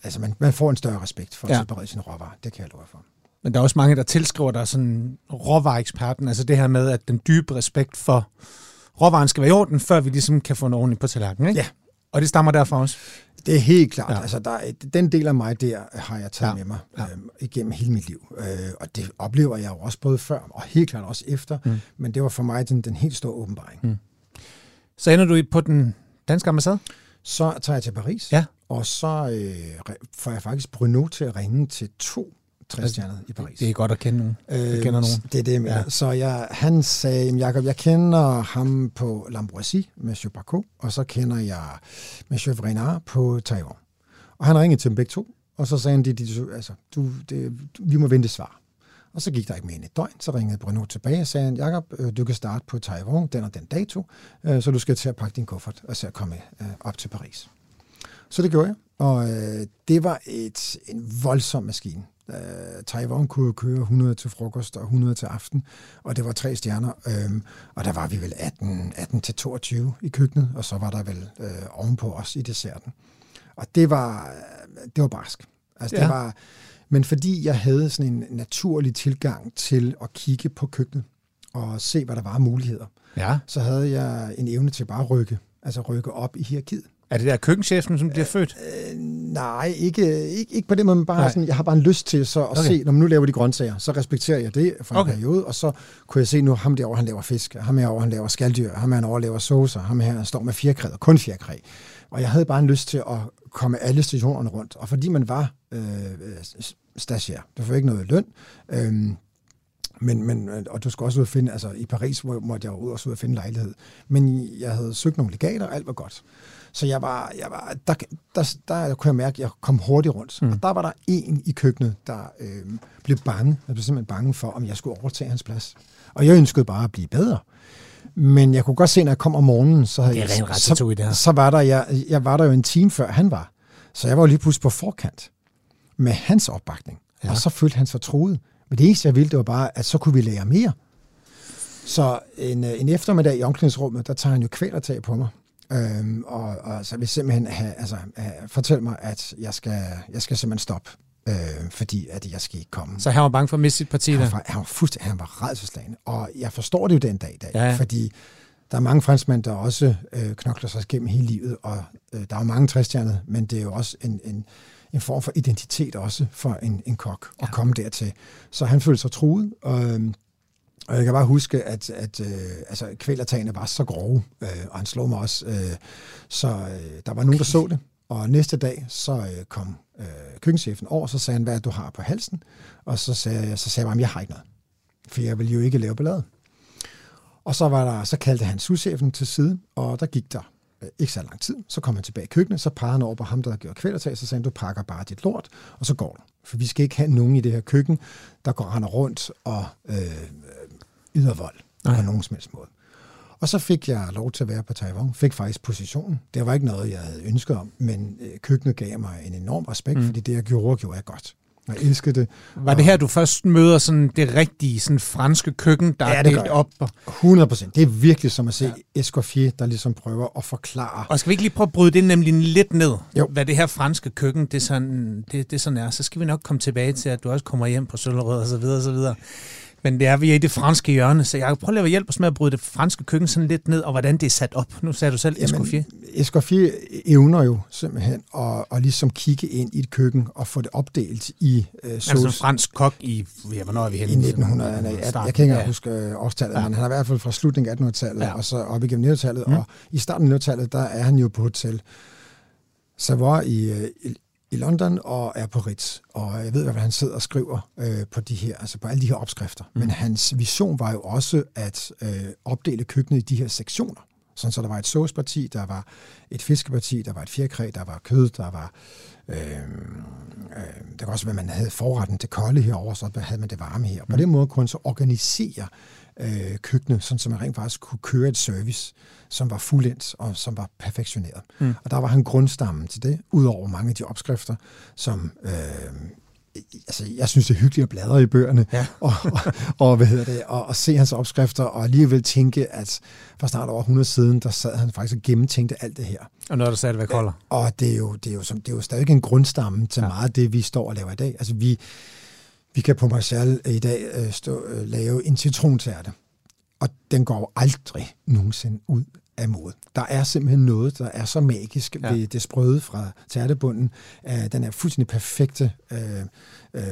altså, man, man får en større respekt for Ja. ja. at tilberede sine råvarer. Det kan jeg love for. Men der er også mange, der tilskriver dig sådan råvareeksperten, altså det her med, at den dybe respekt for råvaren skal være i orden, før vi ligesom kan få en ordentlig på tallerkenen, ikke? Ja. Og det stammer derfra også. Det er helt klart. Ja. Altså, der, er- den del af mig der har jeg taget Ja. med mig Ja. øhm, igennem hele mit liv. Øh, og det oplever jeg jo også både før, og helt klart også efter. Mm. Men det var for mig den, den helt store åbenbaring. Mm. Så ender du på den danske ambassade? Så tager jeg til Paris, Ja. og så øh, får jeg faktisk Bruno til at ringe til to træstjerner i Paris. Det er godt at kende nogen. Øh, kender nogen. Det er det, jeg Ja. ja. Så jeg, han sagde, "Jamen, Jacob, jeg kender ham på Lambrosy, Monsieur Bacot, og så kender jeg Monsieur Vrenard på Taiwan. Og han ringede til dem begge to, og så sagde han, de, de, altså, du, det, vi må vente svar. Og så gik der ikke mere end et døgn, så ringede Bruno tilbage og sagde, Jacob, øh, du kan starte på Taiwan den og den dato, øh, så du skal til at pakke din kuffert og så komme øh, op til Paris. Så det gjorde jeg, og det var et, en voldsom maskine. Øh, Taiwan kunne køre 100 til frokost og 100 til aften, og det var tre stjerner, øh, og der var vi vel 18, 18 til 22 i køkkenet, og så var der vel øh, ovenpå os i desserten. Og det var, det var barsk. Altså, Ja. det var, men fordi jeg havde sådan en naturlig tilgang til at kigge på køkkenet og se, hvad der var af muligheder, Ja. så havde jeg en evne til bare at rykke, altså rykke op i hierarkiet. Er det der køkkenchefen, som bliver født? Øh, nej, ikke, ikke, ikke på den måde, men bare Nej. sådan, jeg har bare en lyst til så at Okay. se, når man nu laver de grøntsager, så respekterer jeg det for en Okay. periode, og så kunne jeg se nu, ham derovre, han laver fisk, ham herovre, han laver skalddyr, ham herovre laver saucer, ham her han står med fjerkræ, og kun fjerkræ. Og jeg havde bare en lyst til at komme alle stationerne rundt, og fordi man var øh, stagiaire, du får ikke noget løn, øh, men, men, og du skal også ud og finde, altså i Paris hvor måtte jeg jo ud og ud og finde lejlighed. Men jeg havde søgt nogle legater, alt var godt. Så jeg var, jeg var der, der, der kunne jeg mærke, at jeg kom hurtigt rundt. Mm. Og der var der en i køkkenet, der øh, blev bange. Jeg blev simpelthen bange for, om jeg skulle overtage hans plads. Og jeg ønskede bare at blive bedre. Men jeg kunne godt se, når jeg kom om morgenen, så, havde Det er jeg, ratatouille, det her. så, så var der, jeg, jeg var der jo en time før han var. Så jeg var lige pludselig på forkant med hans opbakning. Ja. Og så følte han sig truet. Men det eneste, jeg ville, det var bare, at så kunne vi lære mere. Så en, øh, en eftermiddag i omklædningsrummet, der tager han jo kvælertag på mig. Øhm, og, og så vil simpelthen have, altså, have, fortælle mig, at jeg skal, jeg skal simpelthen stoppe, øh, fordi at jeg skal ikke komme. Så han var bange for at miste sit parti han var, han var fuldstændig, han var redselslagende. Og jeg forstår det jo den dag i dag, Ja, ja. fordi der er mange franskmænd, der også øh, knokler sig gennem hele livet, og øh, der er jo mange træstjernede, men det er jo også en, en, en form for identitet også for en, en kok at komme dertil. Så han følte sig truet, og, øhm, og jeg kan bare huske, at, at øh, altså, kvælertagene var så grove, øh, og han slog mig også. Øh, så øh, der var nogen, der så det, og næste dag, så øh, kom øh, køkkenchefen over, så sagde han, hvad du har på halsen? Og så sagde jeg, så sagde jeg bare, jeg har ikke noget. For jeg ville jo ikke lave ballade. Og så, var der, så kaldte han souschefen til side, og der gik der øh, ikke så lang tid. Så kom han tilbage i køkkenet, så pegede han over på ham, der havde gjort kvælertag, så sagde han, du pakker bare dit lort, og så går du. For vi skal ikke have nogen i det her køkken, der går render rundt og øh, øh, yder vold Nej. på nogen som helst måde. Og så fik jeg lov til at være på Taiwan, fik faktisk positionen. Det var ikke noget, jeg havde ønsket om, men øh, køkkenet gav mig en enorm respekt, mm. fordi det, jeg gjorde, gjorde jeg godt. Jeg elskede det. Var det her, du først møder sådan det rigtige sådan franske køkken, der Ja, er delt op? Og, 100 procent. Det er virkelig som at se ja. Escoffier, der ligesom prøver at forklare. og skal vi ikke lige prøve at bryde det nemlig lidt ned? Jo. Hvad det her franske køkken, det sådan, det, det sådan er. Så skal vi nok komme tilbage til, at du også kommer hjem på Søllerød og så videre og så videre. Men det er vi er i det franske hjørne, så jeg prøver at hjælpe os med at bryde det franske køkken sådan lidt ned, og hvordan det er sat op. Nu sagde du selv Escoffier. Escoffier evner jo simpelthen at, at ligesom kigge ind i et køkken og få det opdelt i øh, Altså en sauce. fransk kok i, ja, hvornår er vi I henne? 1900'erne. Jeg, jeg kan ikke engang Ja. huske øh, årstallet, Ja. men han er i hvert fald fra slutningen af 1800-tallet Ja. og så op igennem 1900-tallet. Mm. Og i starten af 1900-tallet, der er han jo på hotel Savoy i, øh, i, i London og er på Ritz. Og jeg ved, hvad han sidder og skriver øh, på de her, altså på alle de her opskrifter. Mm. Men hans vision var jo også at øh, opdele køkkenet i de her sektioner. Sådan så der var et sauceparti, der var et fiskeparti, der var et fjerkræ, der var kød, der var... Øh, øh, det kan også være, at man havde forretten til kolde herover, så havde man det varme her. På den måde kunne han så organisere øh, køkkenet, sådan så man rent faktisk kunne køre et service, som var fuldendt og som var perfektioneret. Mm. Og der var han grundstammen til det, udover mange af de opskrifter, som... Øh, altså, jeg synes, det er hyggeligt at bladre i bøgerne, Ja. og, og, og, hvad hedder det, og, og se hans opskrifter, og alligevel tænke, at for snart over 100 siden, der sad han faktisk og gennemtænkte alt det her. Og noget, der stadigvæk holder. Og det er jo, det er jo, som, det er jo stadig en grundstamme til Ja. ja. meget af det, vi står og laver i dag. Altså vi, vi kan på Marshall i dag øh, stå, øh, lave en citrontærte, og den går aldrig nogensinde ud af mode. Der er simpelthen noget, der er så magisk Ja. ja. ved det sprøde fra tærtebunden. Den er fuldstændig perfekte øh, øh,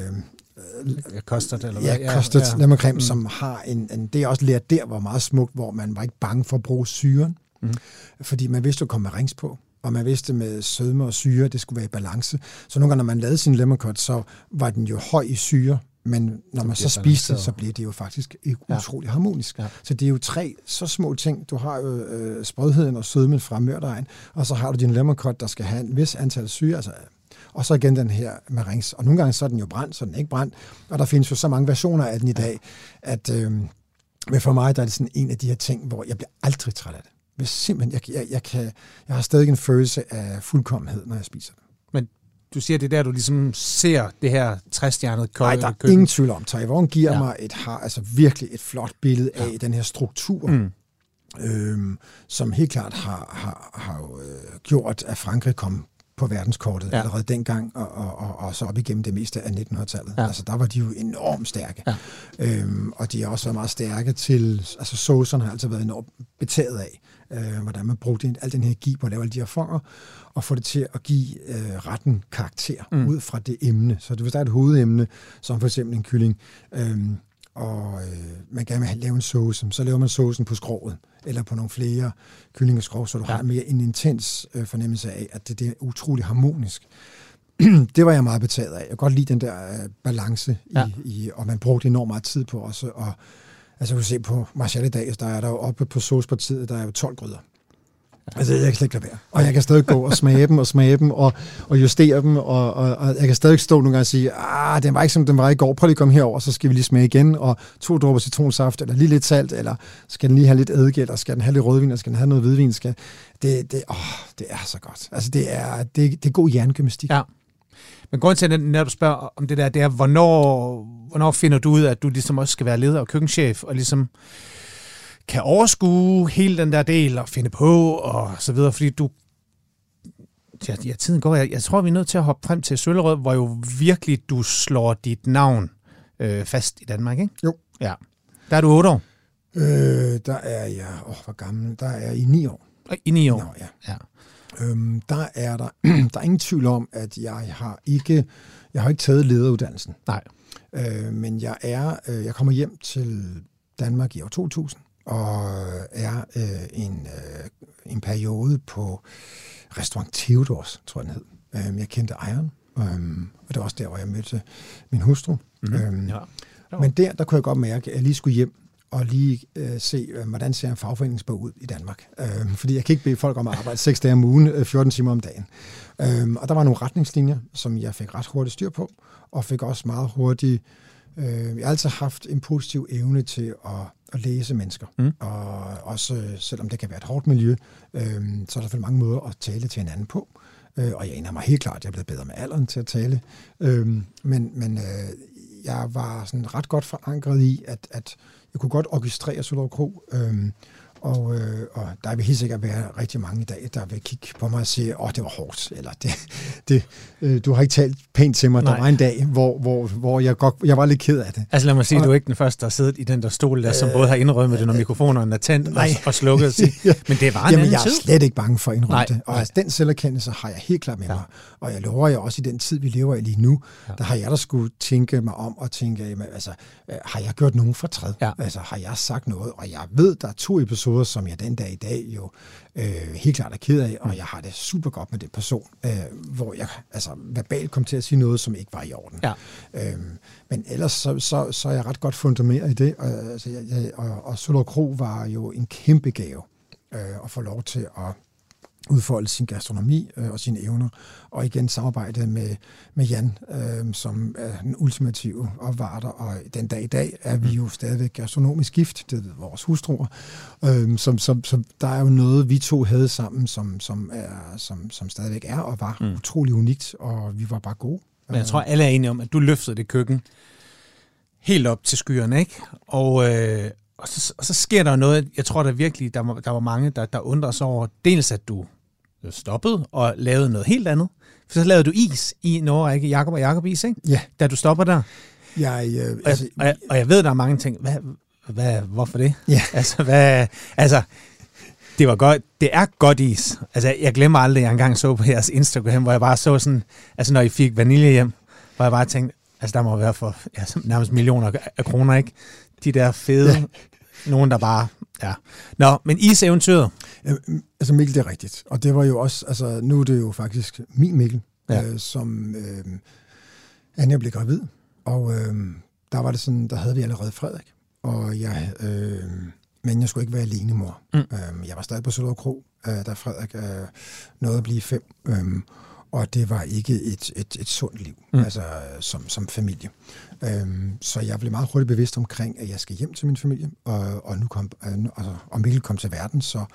Kostet, eller hvad? ja, kostet ja. lemmercreme, Mm. som har en, en... Det er også lært der, var meget smukt, hvor man var ikke bange for at bruge syren. Mm. Fordi man vidste, at komme med rings på. Og man vidste med sødme og syre, det skulle være i balance. Så nogle gange, når man lavede sin lemmercut, så var den jo høj i syre. Men når bliver man så spiste det, så blev det jo faktisk Ja. utrolig harmonisk. Ja. Så det er jo tre så små ting. Du har jo øh, sprødheden og sødmen fra mørdejen, og så har du din lemmercut, der skal have en vis antal syre, altså og så igen den her med rings. Og nogle gange så er den jo brændt, så er den ikke brændt. Og der findes jo så mange versioner af den i dag, at øh, men for mig der er det sådan en af de her ting, hvor jeg bliver aldrig træt af det. Hvis simpelthen, jeg, jeg, jeg, kan, jeg har stadig en følelse af fuldkommenhed, når jeg spiser det. Men du siger, det er der, du ligesom ser det her træstjernede Nej, kolde der er køkken. ingen tvivl om. Taiwan giver Ja. ja. mig et, har, altså virkelig et flot billede af den her struktur, Mm. øhm, som helt klart har, har, har jo, øh, gjort, at Frankrig kom på verdenskortet Ja. ja. allerede dengang, og, og, og, og så op igennem det meste af 1900-tallet. Ja. Ja. Altså, der var de jo enormt stærke. Ja. Øhm, og de har også været meget stærke til, altså saucerne har altid været enormt betaget af, øh, hvordan man brugte al den her gi på at lave alle de her fanger, og få det til at give øh, retten karakter Mm. ud fra det emne. Så hvis der er et hovedemne, som for eksempel en kylling, øhm, og øh, man gerne vil lave en sauce, så laver man saucen på skroget, eller på nogle flere kyllingeskrog, så du Ja. har mere en intens øh, fornemmelse af, at det, det er utrolig harmonisk. det var jeg meget betaget af. Jeg kan godt lide den der øh, balance, i, Ja. i, og man brugte enormt meget tid på også. Og, altså, du kan se på Marshall i dag, altså, der er der jo oppe på saucepartiet, der er jo 12 gryder. Altså, jeg kan slet ikke lade være. Og jeg kan stadig gå og smage dem og smage dem og, og justere dem, og, og, og, jeg kan stadig stå nogle gange og sige, ah, den var ikke som den var i går, prøv lige at komme herover, så skal vi lige smage igen, og to dråber citronsaft, eller lige lidt salt, eller skal den lige have lidt eddike, eller skal den have lidt rødvin, eller skal den have noget hvidvin, skal... Det, det, åh, det er så godt. Altså, det er, det, det er god hjernegymnastik. Ja. Men grunden til, at når du spørger om det der, det er, hvornår, hvornår finder du ud af, at du ligesom også skal være leder og køkkenchef, og ligesom kan overskue hele den der del og finde på og så videre, fordi du ja, ja tiden går. Jeg, jeg tror, vi er nødt til at hoppe frem til Søllerød, hvor jo virkelig du slår dit navn øh, fast i Danmark, ikke? Jo. Ja. Der er du otte år. Øh, der er jeg, åh, hvor gammel, der er jeg i ni år. I ni år. Nå, ja. ja. Øhm, der er der, der er ingen tvivl om, at jeg har ikke, jeg har ikke taget lederuddannelsen. Nej. Øh, men jeg er, øh, jeg kommer hjem til Danmark i år 2000 og er øh, en, øh, en periode på restaurant Theodors, tror jeg den hed. Øh, jeg kendte ejeren, øh, og det var også der, hvor jeg mødte min hustru. Mhm. Øh, Ja. men der, der kunne jeg godt mærke, at jeg lige skulle hjem og lige øh, se, øh, hvordan ser en fagforeningsbog ud i Danmark. Øh, fordi jeg kan ikke bede folk om at arbejde 6 dage om ugen, øh, 14 timer om dagen. Øh, og der var nogle retningslinjer, som jeg fik ret hurtigt styr på, og fik også meget hurtigt... Øh, jeg har altid haft en positiv evne til at, at læse mennesker. Mm. Og også, øh, selvom det kan være et hårdt miljø, øh, så er der selvfølgelig mange måder at tale til hinanden på. Øh, og jeg ender mig helt klart, at jeg er blevet bedre med alderen til at tale. Øh, men men øh, jeg var sådan ret godt forankret i, at, at jeg kunne godt orkestrere Sølov Kro. Øhm, og, øh, og der vil helt sikkert være rigtig mange i dag, der vil kigge på mig og sige, åh, det var hårdt, eller det, det, øh, du har ikke talt pænt til mig. Nej. Der var en dag, hvor, hvor, hvor jeg, godt, jeg var lidt ked af det. Altså lad mig sige, Og- du er ikke den første, der siddet i den der stol der, som både har indrømmet det, når mikrofonerne er tændt og, Nej. og slukket. og sige, Ja. Men det var en Jamen, anden jeg er tid. slet ikke bange for at indrømme Nej, det. Og nej. altså, den selverkendelse har jeg helt klart med Ja. mig. Og jeg lover jer også i den tid, vi lever i lige nu, Ja. der har jeg da skulle tænke mig om og tænke, jamen, altså, øh, har jeg gjort nogen fortræd? Ja. Altså, har jeg sagt noget? Og jeg ved, der er to episoder, som jeg den dag i dag jo øh, helt klart er ked af, og jeg har det super godt med den person, øh, hvor jeg altså, verbalt kom til at sige noget, som ikke var i orden. Ja. Øhm, men ellers så, så, så er jeg ret godt funderet i det, og, altså, jeg, jeg, og, og Sølov Kro var jo en kæmpe gave øh, at få lov til at udfolde sin gastronomi øh, og sine evner, og igen samarbejde med, med Jan, øh, som er den ultimative opvarter, og den dag i dag er vi jo stadigvæk gastronomisk gift, det ved vores hustruer, øh, som, som, som, der er jo noget, vi to havde sammen, som, som, er, som, som stadigvæk er og var Mm. mm. utrolig unikt, og vi var bare gode. Men jeg tror, alle er enige om, at du løftede det køkken helt op til skyerne, ikke? Og, øh, og, så, og så sker der noget, jeg tror der virkelig, der var, der var mange, der, der undrer sig over, dels at du stoppede og lavede noget helt andet. For så lavede du is i årrække, Jakob og Jakob is, ikke? Ja, Da du stopper der. jeg, øh, Og jeg, altså, og jeg, og jeg ved, der er mange ting. Hvad, hvad, hvorfor det? Ja. Altså, hvad, altså, det var godt. Det er godt is. Altså, jeg glemmer aldrig, at jeg engang så på jeres Instagram, hvor jeg bare så sådan, altså når I fik vanilje hjem, hvor jeg bare tænkte, altså der må være for ja, nærmest millioner af kroner, ikke? De der fede, ja. nogen der bare, ja. Nå, men is-eventyret, Øh, altså Mikkel, det er rigtigt. Og det var jo også, altså nu er det jo faktisk min Mikkel, Ja. ja. øh, som øh, Anja blev gravid. Og øh, der var det sådan, der havde vi allerede Frederik. Og jeg, øh, men jeg skulle ikke være alene mor. Mm. Øh, jeg var stadig på Sølov Kro, øh, da Frederik øh, nåede at blive fem. Øh, og det var ikke et, et, et sundt liv, Mm. altså som, som familie. Øhm, så jeg blev meget hurtigt bevidst omkring, at jeg skal hjem til min familie, og, og nu kom, øh, altså, og Mikkel kom til verden, så,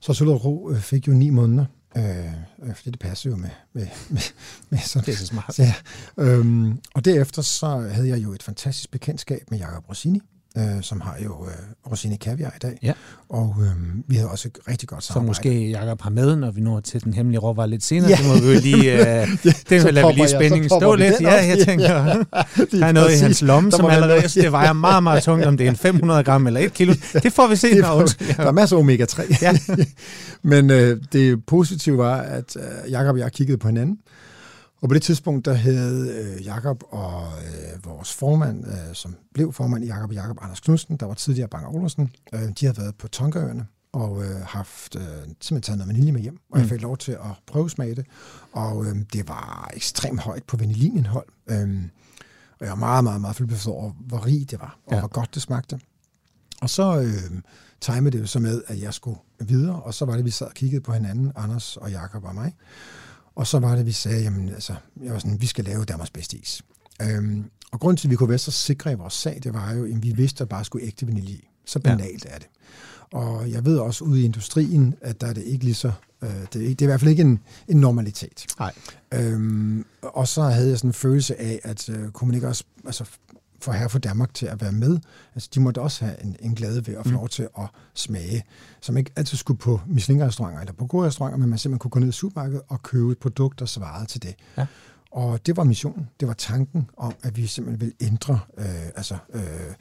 så Sølv Ro øh, fik jo ni måneder, øh, øh, fordi det passer jo med, med, med, med sådan det er så smart. så, ja. øhm, og derefter så havde jeg jo et fantastisk bekendtskab med Jacob Rossini, øh, som har jo øh, Rossini Caviar i dag. Ja. Og øh, vi havde også et rigtig godt Så samarbejde. måske Jakob har med, når vi når til den hemmelige råvarer lidt senere. Ja. Det må vi jo lige, øh, det så lader vi lige jeg- så spændingen stå lidt. Ja, jeg tænker, Lige der er noget i hans lomme, som allerede, noget. det vejer meget, meget tungt, om det er en 500 gram eller 1 kilo. Det får vi se, Det får- undskyld. Der er masser af omega-3. Ja. Men øh, det positive var, at øh, Jakob og jeg kiggede på hinanden. Og på det tidspunkt, der havde øh, Jakob og øh, vores formand, øh, som blev formand i Jakob og Jakob, Anders Knudsen, der var tidligere Bang Olsen, øh, de havde været på Tonkaøerne og øh, haft øh, simpelthen taget noget vanilje med hjem, og jeg Mm. fik lov til at prøve smage det. Og øh, det var ekstremt højt på vanillinindhold. Øh, og jeg var meget, meget, meget fyldt over, hvor rig det var, og ja. hvor godt det smagte. Og så øh, timede det jo så med, at jeg skulle videre, og så var det, vi sad og kiggede på hinanden, Anders og Jakob og mig. Og så var det, vi sagde, jamen altså, jeg var sådan, vi skal lave Danmarks bedste is. Øhm, og grunden til, at vi kunne være så sikre i vores sag, det var jo, at vi vidste, at der bare skulle ægte vanilje i. Så Ja. banalt er det. Og jeg ved også ude i industrien, at der er det ikke lige så, øh, det, er, ikke- det er i hvert fald ikke en, en normalitet. Nej. Øhm, og så havde jeg sådan en følelse af, at øh, kunne man ikke også altså, for her for Danmark til at være med. Altså, de måtte også have en, en glæde ved at få mm. lov til at smage, som ikke altid skulle på Michelin-restauranter eller på gode restauranter, men man simpelthen kunne gå ned i supermarkedet og købe et produkt, der svarede til det. Ja. Og det var missionen, det var tanken om, at vi simpelthen vil ændre øh, altså, øh, øh,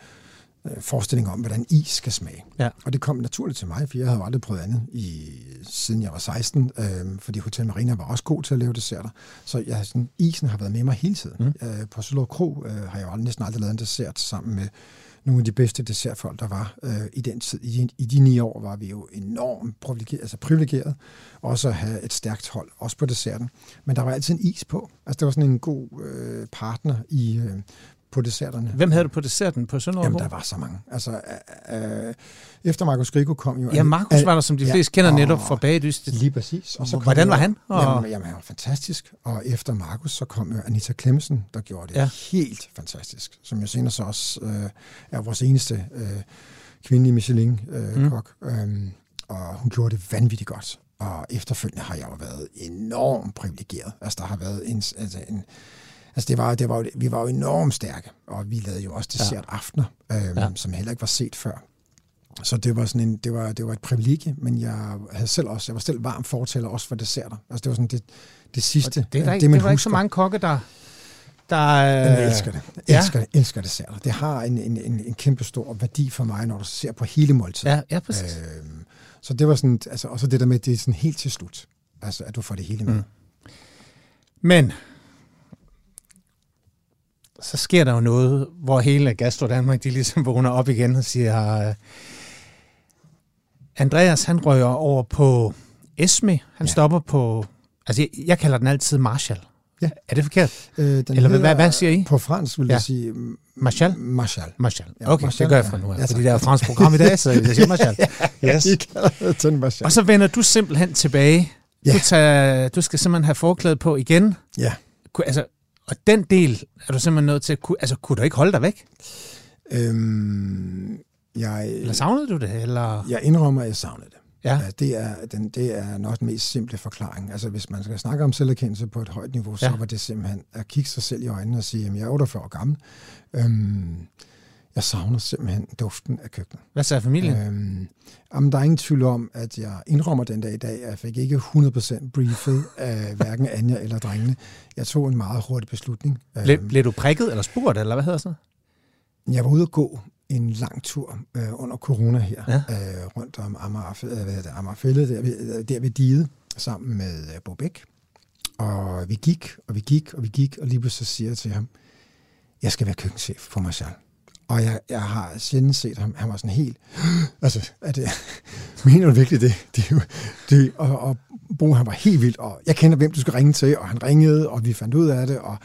forestilling om, hvordan is skal smage. Ja. Og det kom naturligt til mig, for jeg havde aldrig prøvet andet, i, siden jeg var 16, øh, fordi Hotel Marina var også god til at lave desserter. Så jeg, sådan, isen har været med mig hele tiden. Mm. Øh, på Sølov Kro øh, har jeg jo næsten aldrig lavet en dessert sammen med nogle af de bedste dessertfolk, der var øh, i den tid. I de, I de ni år var vi jo enormt privilegeret, altså privilegeret, også at have et stærkt hold, også på desserten. Men der var altid en is på. Altså det var sådan en god øh, partner i, øh, på desserterne. Hvem havde du på desserten på Sønderborg? Jamen, der var så mange. Altså, øh, efter Markus Grigo kom jo... Ja, Markus var der, som de fleste ja, kender netop fra Bagdyst. Lige præcis. Og så Hvordan var han? Og... Jamen, jamen, han var fantastisk. Og efter Markus, så kom jo Anita Klemsen, der gjorde det ja. helt fantastisk. Som jo senere så også øh, er vores eneste øh, kvindelige Michelin-kok. Øh, mm. øh, og hun gjorde det vanvittigt godt. Og efterfølgende har jeg jo været enormt privilegeret. Altså, der har været en, altså en Altså det var, det var, vi var jo enormt stærke, og vi lavede jo også dessert aftener, øhm, ja. som heller ikke var set før. Så det var, sådan en, det, var, det var et privilegie, men jeg havde selv også, jeg var selv varm fortæller også for desserter. Altså det var sådan det, det sidste. Og det, er der, det, det var ikke så mange kokke, der, der... Jeg elsker det. Jeg elsker, ja. elsker desserter. Det har en, en, en, en kæmpe stor værdi for mig, når du ser på hele måltiden. Ja, ja præcis. Øhm, så det var sådan, altså, og så det der med, det er sådan helt til slut. Altså, at du får det hele med. Mm. Men så sker der jo noget, hvor hele Gastro Danmark, de ligesom vågner op igen og siger, uh, Andreas, han rører over på Esme, han ja. stopper på, altså jeg, jeg kalder den altid Marshall. Ja. Er det forkert? Øh, den Eller hedder, hvad, hvad siger I? På fransk vil ja. jeg sige... Marshall? Marshall. Marshall. Okay, Marshall, det gør jeg fra nu af, ja, fordi det er fransk program i dag, så jeg siger Marshall. yes. ja, Marshall. Og så vender du simpelthen tilbage. Ja. Du, tager, du skal simpelthen have forklædet på igen. Ja. Altså, og den del er du simpelthen nødt til at kunne... Altså, kunne du ikke holde dig væk? Øhm, jeg, eller savnede du det? Eller? Jeg indrømmer, at jeg savnede det. Ja. ja det, er, den, det er nok den mest simple forklaring. Altså, hvis man skal snakke om selverkendelse på et højt niveau, så ja. var det simpelthen at kigge sig selv i øjnene og sige, at jeg er 48 år gammel. Øhm, jeg savner simpelthen duften af køkkenet. Hvad sagde familien? Øhm, jamen, der er ingen tvivl om, at jeg indrømmer den dag i dag, at jeg fik ikke 100% briefet af hverken Anja eller drengene. Jeg tog en meget hurtig beslutning. Ble, øhm, blev du prikket eller spurgt, eller hvad hedder så? Jeg var ude at gå en lang tur øh, under corona her, ja. øh, rundt om Amager, øh, Amagerfællet, der, ved, der ved Dide, sammen med øh, Bobæk. Og vi gik, og vi gik, og vi gik, og lige pludselig siger jeg til ham, jeg skal være køkkenchef for mig selv. Og jeg, jeg har sjældent set ham. Han var sådan helt... Altså, er det, mener du virkelig det? det, det og, og Bo, han var helt vildt, og jeg kender, hvem du skal ringe til, og han ringede, og vi fandt ud af det, og,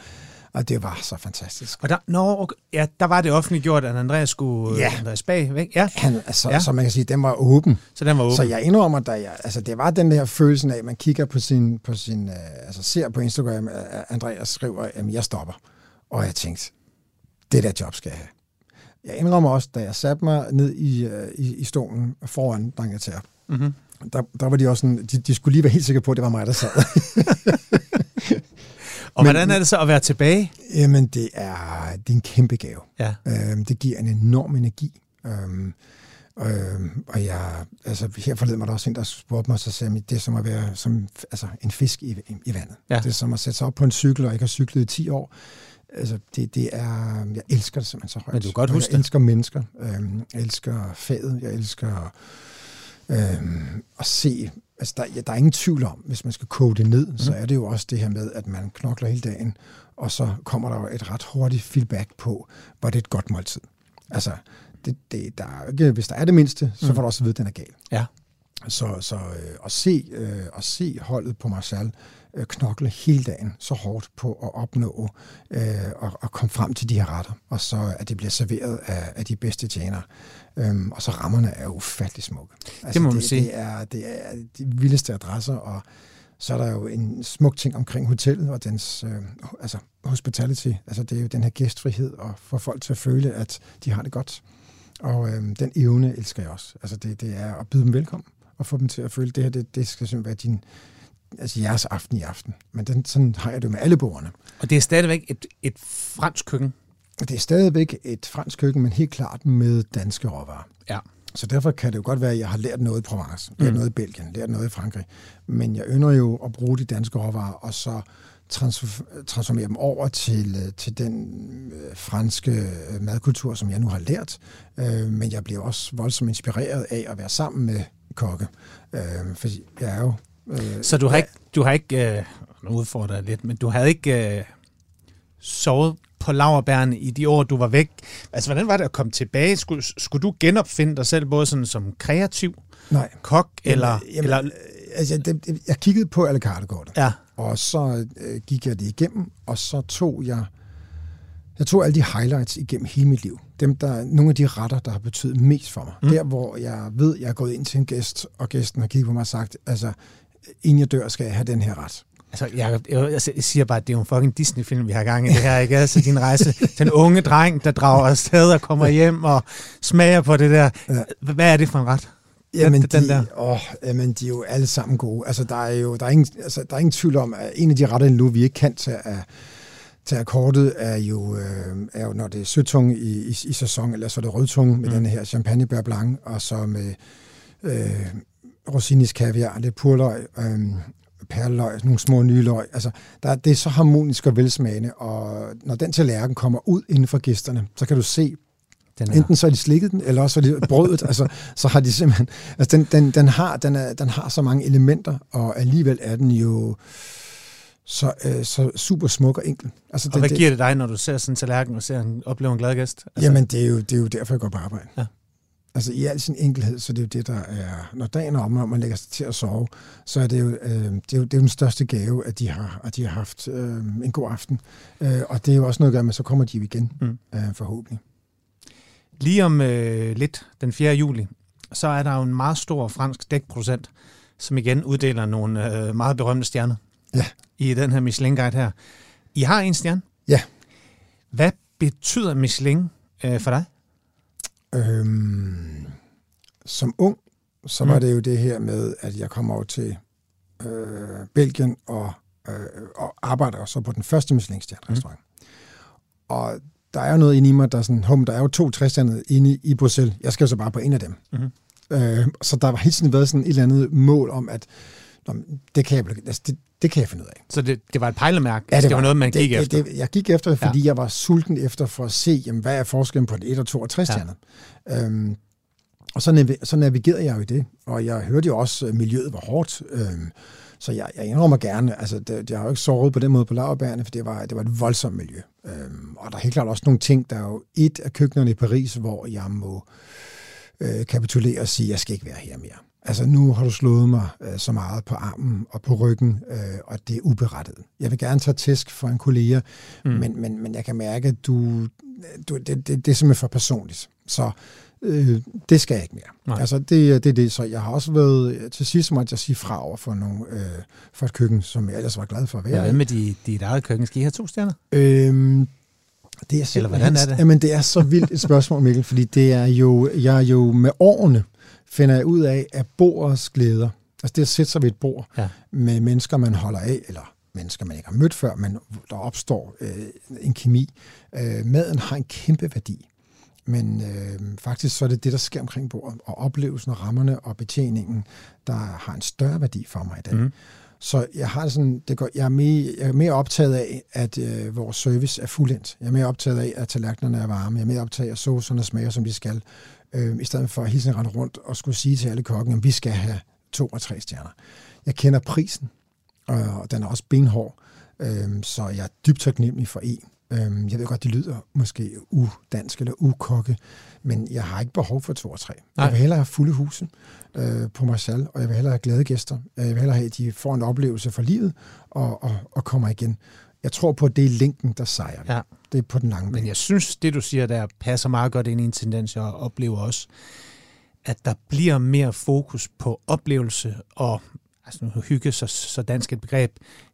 og det var så fantastisk. Og der, nå, okay, ja, der var det offentliggjort, at Andreas skulle ja. Andreas bag væk. Ja. Han, altså, ja. Så man kan sige, den var åben. Så den var åben. Så jeg indrømmer, at jeg, altså, det var den der følelse af, at man kigger på sin, på sin uh, altså ser på Instagram, at Andreas skriver, at jeg stopper. Og jeg tænkte, det der job skal jeg have. Jeg indrømmer også, da jeg satte mig ned i, øh, i, i stolen foran Drangetær, mm-hmm. der, der var de også sådan, de, de skulle lige være helt sikre på, at det var mig, der sad. og Men, hvordan er det så at være tilbage? Jamen, det er, det er en kæmpe gave. Ja. Øhm, det giver en enorm energi. Øhm, Øhm, og jeg, altså her forleden var der også en, der spurgte mig, så sagde det er som at være som, altså, en fisk i, i, i vandet. Ja. Det er som at sætte sig op på en cykel, og ikke har cyklet i 10 år altså det, det er, jeg elsker det simpelthen så højt. Men du kan godt huske Jeg elsker mennesker, øhm, jeg elsker faget, jeg elsker øhm, at se, altså der, ja, der er ingen tvivl om, hvis man skal koge det ned, mm. så er det jo også det her med, at man knokler hele dagen, og så kommer der jo et ret hurtigt feedback på, var det et godt måltid. Altså, det, det, der er ikke, hvis der er det mindste, så mm. får du også at vide, at den er gal. Ja. Så, så øh, at, se, øh, at se holdet på Marcel øh, knokle hele dagen så hårdt på at opnå øh, og, og komme frem til de her retter, og så at det bliver serveret af, af de bedste tjenere. Øhm, og så rammerne er ufattelig smukke. Altså, det må man det, sige. Det er, det er de vildeste adresser, og så er der jo en smuk ting omkring hotellet og dens øh, altså hospitality. Altså det er jo den her gæstfrihed og få folk til at føle, at de har det godt. Og øh, den evne elsker jeg også. Altså det, det er at byde dem velkommen og få dem til at føle, at det her det, det skal simpelthen være din, altså jeres aften i aften. Men den, sådan har jeg det med alle bordene. Og det er stadigvæk et, et fransk køkken? det er stadigvæk et fransk køkken, men helt klart med danske råvarer. Ja. Så derfor kan det jo godt være, at jeg har lært noget i Provence, lært mm. noget i Belgien, lært noget i Frankrig. Men jeg ynder jo at bruge de danske råvarer, og så transformere dem over til, øh, til den øh, franske øh, madkultur, som jeg nu har lært. Øh, men jeg bliver også voldsomt inspireret af at være sammen med kokke. Øh, for jeg er jo... Øh, så du har ikke... Du har ikke øh, nu udfordrer jeg lidt, men du havde ikke øh, sovet på laverbærene i de år, du var væk. Altså, hvordan var det at komme tilbage? Skulle, skulle du genopfinde dig selv både sådan som kreativ Nej. kok, eller... Jamen, eller... Øh, altså, det, jeg kiggede på alle kartekortet, ja. og så øh, gik jeg det igennem, og så tog jeg... Jeg tog alle de highlights igennem hele mit liv. Dem, der, nogle af de retter, der har betydet mest for mig. Mm. Der, hvor jeg ved, jeg er gået ind til en gæst, og gæsten har kigget på mig og sagt, altså, inden jeg dør, skal jeg have den her ret. Altså, jeg, jeg, jeg siger bare, at det er jo en fucking Disney-film, vi har gang i det her, ikke? Altså, din rejse. Den unge dreng, der drager afsted og kommer hjem og smager på det der. Ja. Hvad er det for en ret? Jamen, den de, der? Åh, jamen, de er jo alle sammen gode. Altså, der er jo der er ingen, altså, der er ingen tvivl om, at en af de retter nu, vi ikke kan tage af, tage kortet, er jo, øh, er jo, når det er søtung i, i, i sæson, eller så er det rødtung med mm. den her champagne beurre blanc, og så med øh, rosinis kaviar, lidt purløg, øh, perleløg, nogle små nye løg. Altså, der, det er så harmonisk og velsmagende, og når den tallerken kommer ud inden for gæsterne, så kan du se, den er... Enten så har de slikket den, eller også er det brødet. altså, så har de simpelthen... Altså, den, den, den, har, den, er, den har så mange elementer, og alligevel er den jo så, øh, så super smuk og enkel. Altså, og det, hvad giver det dig, når du ser sådan en tallerken og ser en, oplever en glad gæst? Altså... Jamen, det er, jo, det er jo derfor, jeg går på arbejde. Ja. Altså i al sin enkelhed, så det er jo det, der er, når dagen er om, når man lægger sig til at sove, så er det jo, øh, det er jo, det er jo den største gave, at de har, at de har haft øh, en god aften. Øh, og det er jo også noget at gøre med, så kommer de jo igen, mm. øh, forhåbentlig. Lige om øh, lidt, den 4. juli, så er der jo en meget stor fransk dækprocent, som igen uddeler nogle øh, meget berømte stjerner ja. i den her Michelin-guide her. I har en stjerne? Ja. Hvad betyder Michelin øh, for dig? Øhm, som ung, så var mm. det jo det her med, at jeg kom over til øh, Belgien og, øh, og arbejder så på den første Michelin-stjerne-restaurant. Mm. Og der er jo noget inde i mig, der er sådan, hum, der er jo to træstjernede inde i, i Bruxelles. Jeg skal jo så bare på en af dem. Mm. Øh, så der har hele tiden været sådan et eller andet mål om, at Nå, det kan jeg, altså det, det kan jeg finde ud af. Så det, det var et pejlemærke? Ja, det, det var, var noget, man gik det, efter? Det, jeg gik efter, fordi ja. jeg var sulten efter for at se, jamen, hvad er forskellen på et 1 og 2 og 3 stjerner. Ja. Øhm, og så, nav- så navigerede jeg jo i det, og jeg hørte jo også, at miljøet var hårdt. Øhm, så jeg, jeg indrømmer gerne, altså det, jeg har jo ikke såret på den måde på laverbærene, for det var, det var et voldsomt miljø. Øhm, og der er helt klart også nogle ting, der er jo et af køkkenerne i Paris, hvor jeg må øh, kapitulere og sige, at jeg skal ikke være her mere. Altså nu har du slået mig øh, så meget på armen og på ryggen, øh, og det er uberettet. Jeg vil gerne tage tæsk for en kollega, mm. men, men, men jeg kan mærke, at du, du, det, det, det er simpelthen for personligt. Så øh, det skal jeg ikke mere. Nej. Altså det, det er det. Så jeg har også været, til sidst måtte jeg sige fra over for, nogle, øh, for et køkken, som jeg ellers var glad for at være Hvad med dit de eget køkken? Skal I have to stjerner? Øhm, det er Eller hvordan er det? Jamen, det er så vildt et spørgsmål, Mikkel, fordi det er jo, jeg er jo med årene finder jeg ud af, at bordets glæder, altså det at sætte sig ved et bord ja. med mennesker, man holder af, eller mennesker, man ikke har mødt før, men der opstår øh, en kemi. Øh, maden har en kæmpe værdi. Men øh, faktisk så er det det, der sker omkring bordet, og oplevelsen, rammerne og betjeningen, der har en større værdi for mig i dag. Mm. Så jeg har sådan, det går, jeg, er mere, jeg er mere optaget af, at øh, vores service er fuldendt. Jeg er mere optaget af, at tallerkenerne er varme. Jeg er mere optaget af, at saucerne smager, som de skal øh, i stedet for at hele tiden rende rundt og skulle sige til alle kokken, at vi skal have to og tre stjerner. Jeg kender prisen, og den er også benhård, øh, så jeg er dybt taknemmelig for en. Øh, jeg ved godt, de lyder måske udansk eller ukokke, men jeg har ikke behov for to og tre. Nej. Jeg vil hellere have fulde huse øh, på mig selv, og jeg vil hellere have glade gæster. Jeg vil hellere have, at de får en oplevelse for livet og, og, og kommer igen. Jeg tror på, at det er linken, der sejrer. Ja. Det er på den lange Men jeg synes, det du siger der passer meget godt ind i en tendens, jeg oplever også, at der bliver mere fokus på oplevelse og altså nu hygge, så, så dansk et begreb,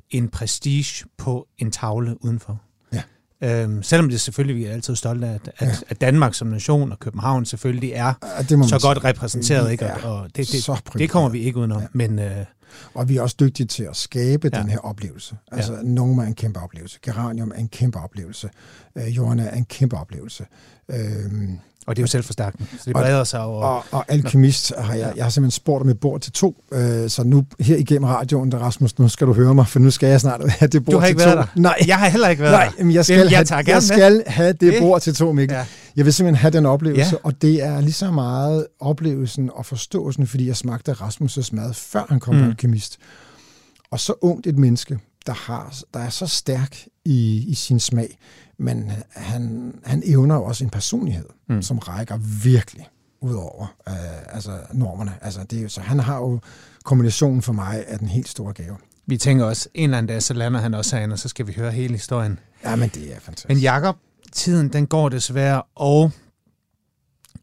en prestige på en tavle udenfor. Ja. Øhm, selvom det selvfølgelig, vi er altid stolte af, at, ja. at Danmark som nation og København selvfølgelig er ja, det så godt repræsenteret, ikke? Og, og det, det, det kommer vi ikke udenom. Ja. Men, øh, Og vi er også dygtige til at skabe ja. den her oplevelse. Altså, ja. Noma er en kæmpe oplevelse. Geranium er en kæmpe oplevelse. Øh, Jorden er en kæmpe oplevelse. Øhm, og det er jo selvforstærkende, så det breder sig over... Og, og alkemist har jeg, jeg har simpelthen spurgt om et bord til to, øh, så nu her igennem radioen, der Rasmus, nu skal du høre mig, for nu skal jeg snart have det bord du har ikke til været to. Der. Nej. Jeg har heller ikke været Nej, der. jeg skal, jeg, have, jeg skal have det bord til to, Mikkel. Ja. Jeg vil simpelthen have den oplevelse, ja. og det er lige så meget oplevelsen og forståelsen, fordi jeg smagte Rasmus' mad, før han kom mm. på alkemist. Og så ungt et menneske, der, har, der er så stærk i, i sin smag, men han, han evner også en personlighed, mm. som rækker virkelig ud over øh, altså normerne. Altså, det er jo, så han har jo kombinationen for mig af den helt store gave. Vi tænker også, en eller anden dag, så lander han også herinde, og så skal vi høre hele historien. Ja, men det er fantastisk. Men Jakob, tiden den går desværre, og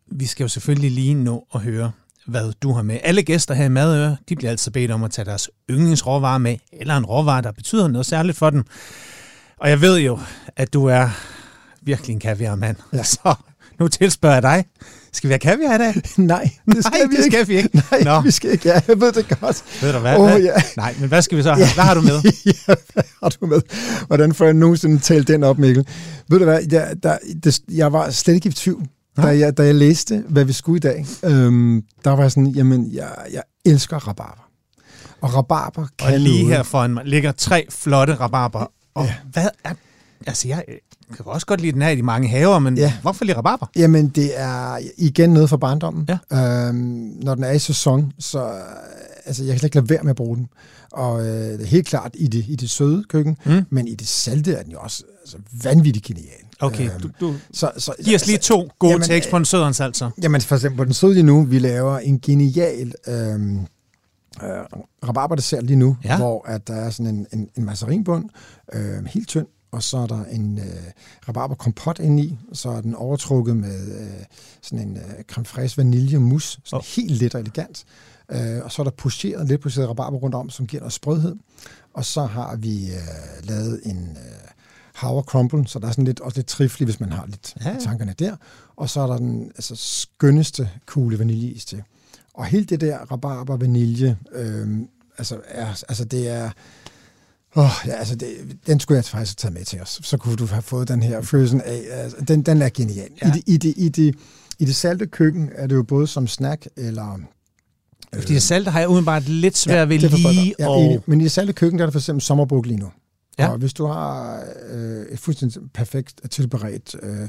vi skal jo selvfølgelig lige nå at høre, hvad du har med. Alle gæster her i Madøre, de bliver altså bedt om at tage deres yndlingsråvarer med, eller en råvare, der betyder noget særligt for dem. Og jeg ved jo, at du er virkelig en kaviarmand. Ja. Så nu tilspørger jeg dig. Skal vi have kaviar i dag? Nej, det skal, Nej, vi, det ikke. skal vi ikke. Nej, Nå. vi skal ikke. Ja, jeg ved det godt. Ved du hvad? Oh, hvad? Ja. Nej, men hvad skal vi så have? Ja. Hvad har du med? ja, hvad har du med? Hvordan får jeg nogensinde talt den op, Mikkel? Ved du hvad? Der, der, det, jeg var slet ikke i tvivl, da jeg, da jeg læste, hvad vi skulle i dag. Øhm, der var jeg sådan, jamen, jeg, jeg elsker rabarber. Og rabarber kan Og lige her foran mig ligger tre flotte rabarber. Og ja. hvad er... Altså, jeg, kan også godt lide den her i de mange haver, men ja. hvorfor lige rabarber? Jamen, det er igen noget for barndommen. Ja. Øhm, når den er i sæson, så altså, jeg kan slet ikke lade være med at bruge den. Og øh, helt klart i det, i det søde køkken, mm. men i det salte er den jo også altså, vanvittigt genial. Okay, øhm, du, du så, så, giv os lige to gode jamen, takes på en sødens altså. Jamen for eksempel på den søde lige nu, vi laver en genial øhm, øh, rabarber dessert lige nu, ja. hvor at der er sådan en, en, en masserinbund, øh, helt tynd, og så er der en øh, rabarberkompot i, så er den overtrukket med øh, sådan en øh, creme fraiche vanilje mousse, sådan oh. helt let og elegant. Øh, og så er der pocheret, lidt pocheret rabarber rundt om, som giver noget sprødhed. Og så har vi øh, lavet en øh, havre crumble, så der er sådan lidt, også lidt triflig, hvis man har lidt ja. tankerne der. Og så er der den altså, skønneste kugle vaniljeis til. Og helt det der rabarber vanilje, øh, altså, er, altså det er Oh, ja, altså det, den skulle jeg faktisk have taget med til os. Så kunne du have fået den her følelsen af, altså, den, den er genial. Ja. I, det, i, det, i, det, I det salte køkken er det jo både som snack eller... Øh, Fordi det salte har jeg udenbart lidt svært ja, ved lige ja, og... Men i det salte køkken der er der for eksempel sommerbuk lige nu. Ja. Og hvis du har øh, et fuldstændig perfekt tilberedt øh,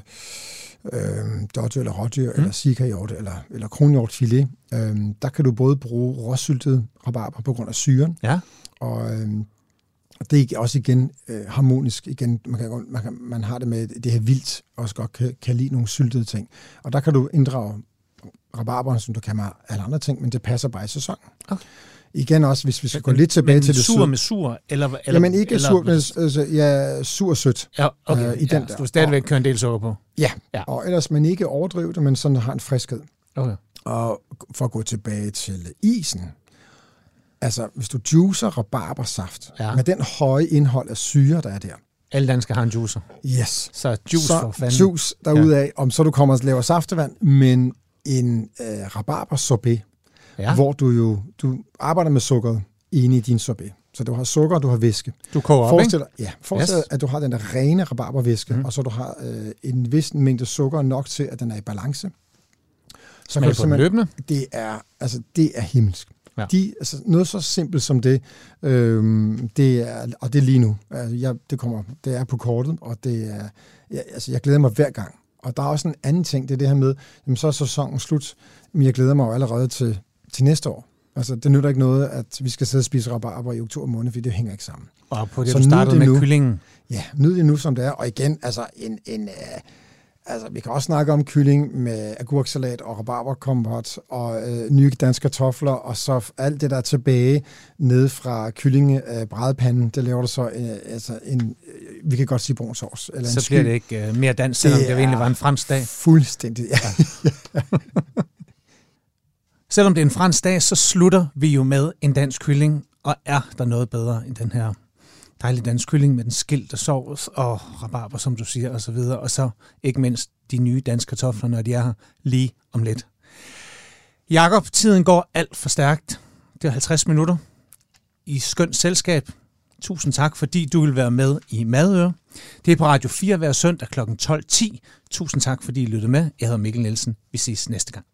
øh, dårdyr eller rådyr, mm. eller sikahjort, eller, eller kronhjortfilet, øh, der kan du både bruge råsyltet rabarber på grund af syren, ja. og øh, det er også igen øh, harmonisk. Igen, man, kan, man, kan, man har det med det her vildt, også godt kan, kan lide nogle syltede ting. Og der kan du inddrage rabarberen, som du kan med alle andre ting, men det passer bare i sæsonen. Okay. Igen også, hvis vi skal gå lidt tilbage til det sur med sur? Eller, eller, Jamen ikke eller, sur, men altså, ja, sur og sødt. Ja, okay. Øh, i den ja, der. du stadigvæk kører en del sukker på? Ja, ja. og ellers man ikke overdrive det, men sådan har en friskhed. Okay. Og for at gå tilbage til isen, Altså, hvis du juicer rabarbersaft ja. med den høje indhold af syre, der er der. Alle danskere har en juicer. Yes. Så juice så for fanden. juice derudaf, ja. om så du kommer og laver saftevand, men en øh, rabarber sorbet, ja. hvor du jo du arbejder med sukkeret inde i din sorbet. Så du har sukker, og du har væske. Du koger forestil op, ikke? Ja, forestil yes. at du har den der rene rabarbervæske, mm. og så du har øh, en vis mængde sukker nok til, at den er i balance. Så kan du på løbende? Det er, altså, det er himmelsk. Ja. De, altså noget så simpelt som det, øhm, det er, og det er lige nu. Altså, jeg, det, kommer, det er på kortet, og det er, jeg, altså, jeg glæder mig hver gang. Og der er også en anden ting, det er det her med, jamen, så er sæsonen slut, men jeg glæder mig jo allerede til, til næste år. Altså, det nytter ikke noget, at vi skal sidde og spise rabarber i oktober måned, fordi det hænger ikke sammen. Og på det, så du startede med nu. kyllingen. Ja, nyd det nu, som det er. Og igen, altså en, en, uh, Altså, vi kan også snakke om kylling med agurksalat og rabarberkompot og øh, nye danske kartofler, og så alt det, der er tilbage ned fra kyllingebrædepanden, øh, det laver du så øh, altså en, øh, vi kan godt sige brun sovs. Eller så en bliver det ikke øh, mere dansk, selvom det, det egentlig var en fransk dag. Fuldstændig, ja. ja selvom det er en fransk dag, så slutter vi jo med en dansk kylling, og er der noget bedre end den her dejlige dansk kylling med den skilte sovs og rabarber, som du siger, og så videre. Og så ikke mindst de nye danske kartofler, når de er her lige om lidt. Jakob, tiden går alt for stærkt. Det er 50 minutter. i skønt selskab. Tusind tak, fordi du vil være med i Madøre. Det er på Radio 4 hver søndag kl. 12.10. Tusind tak, fordi I lyttede med. Jeg hedder Mikkel Nielsen. Vi ses næste gang.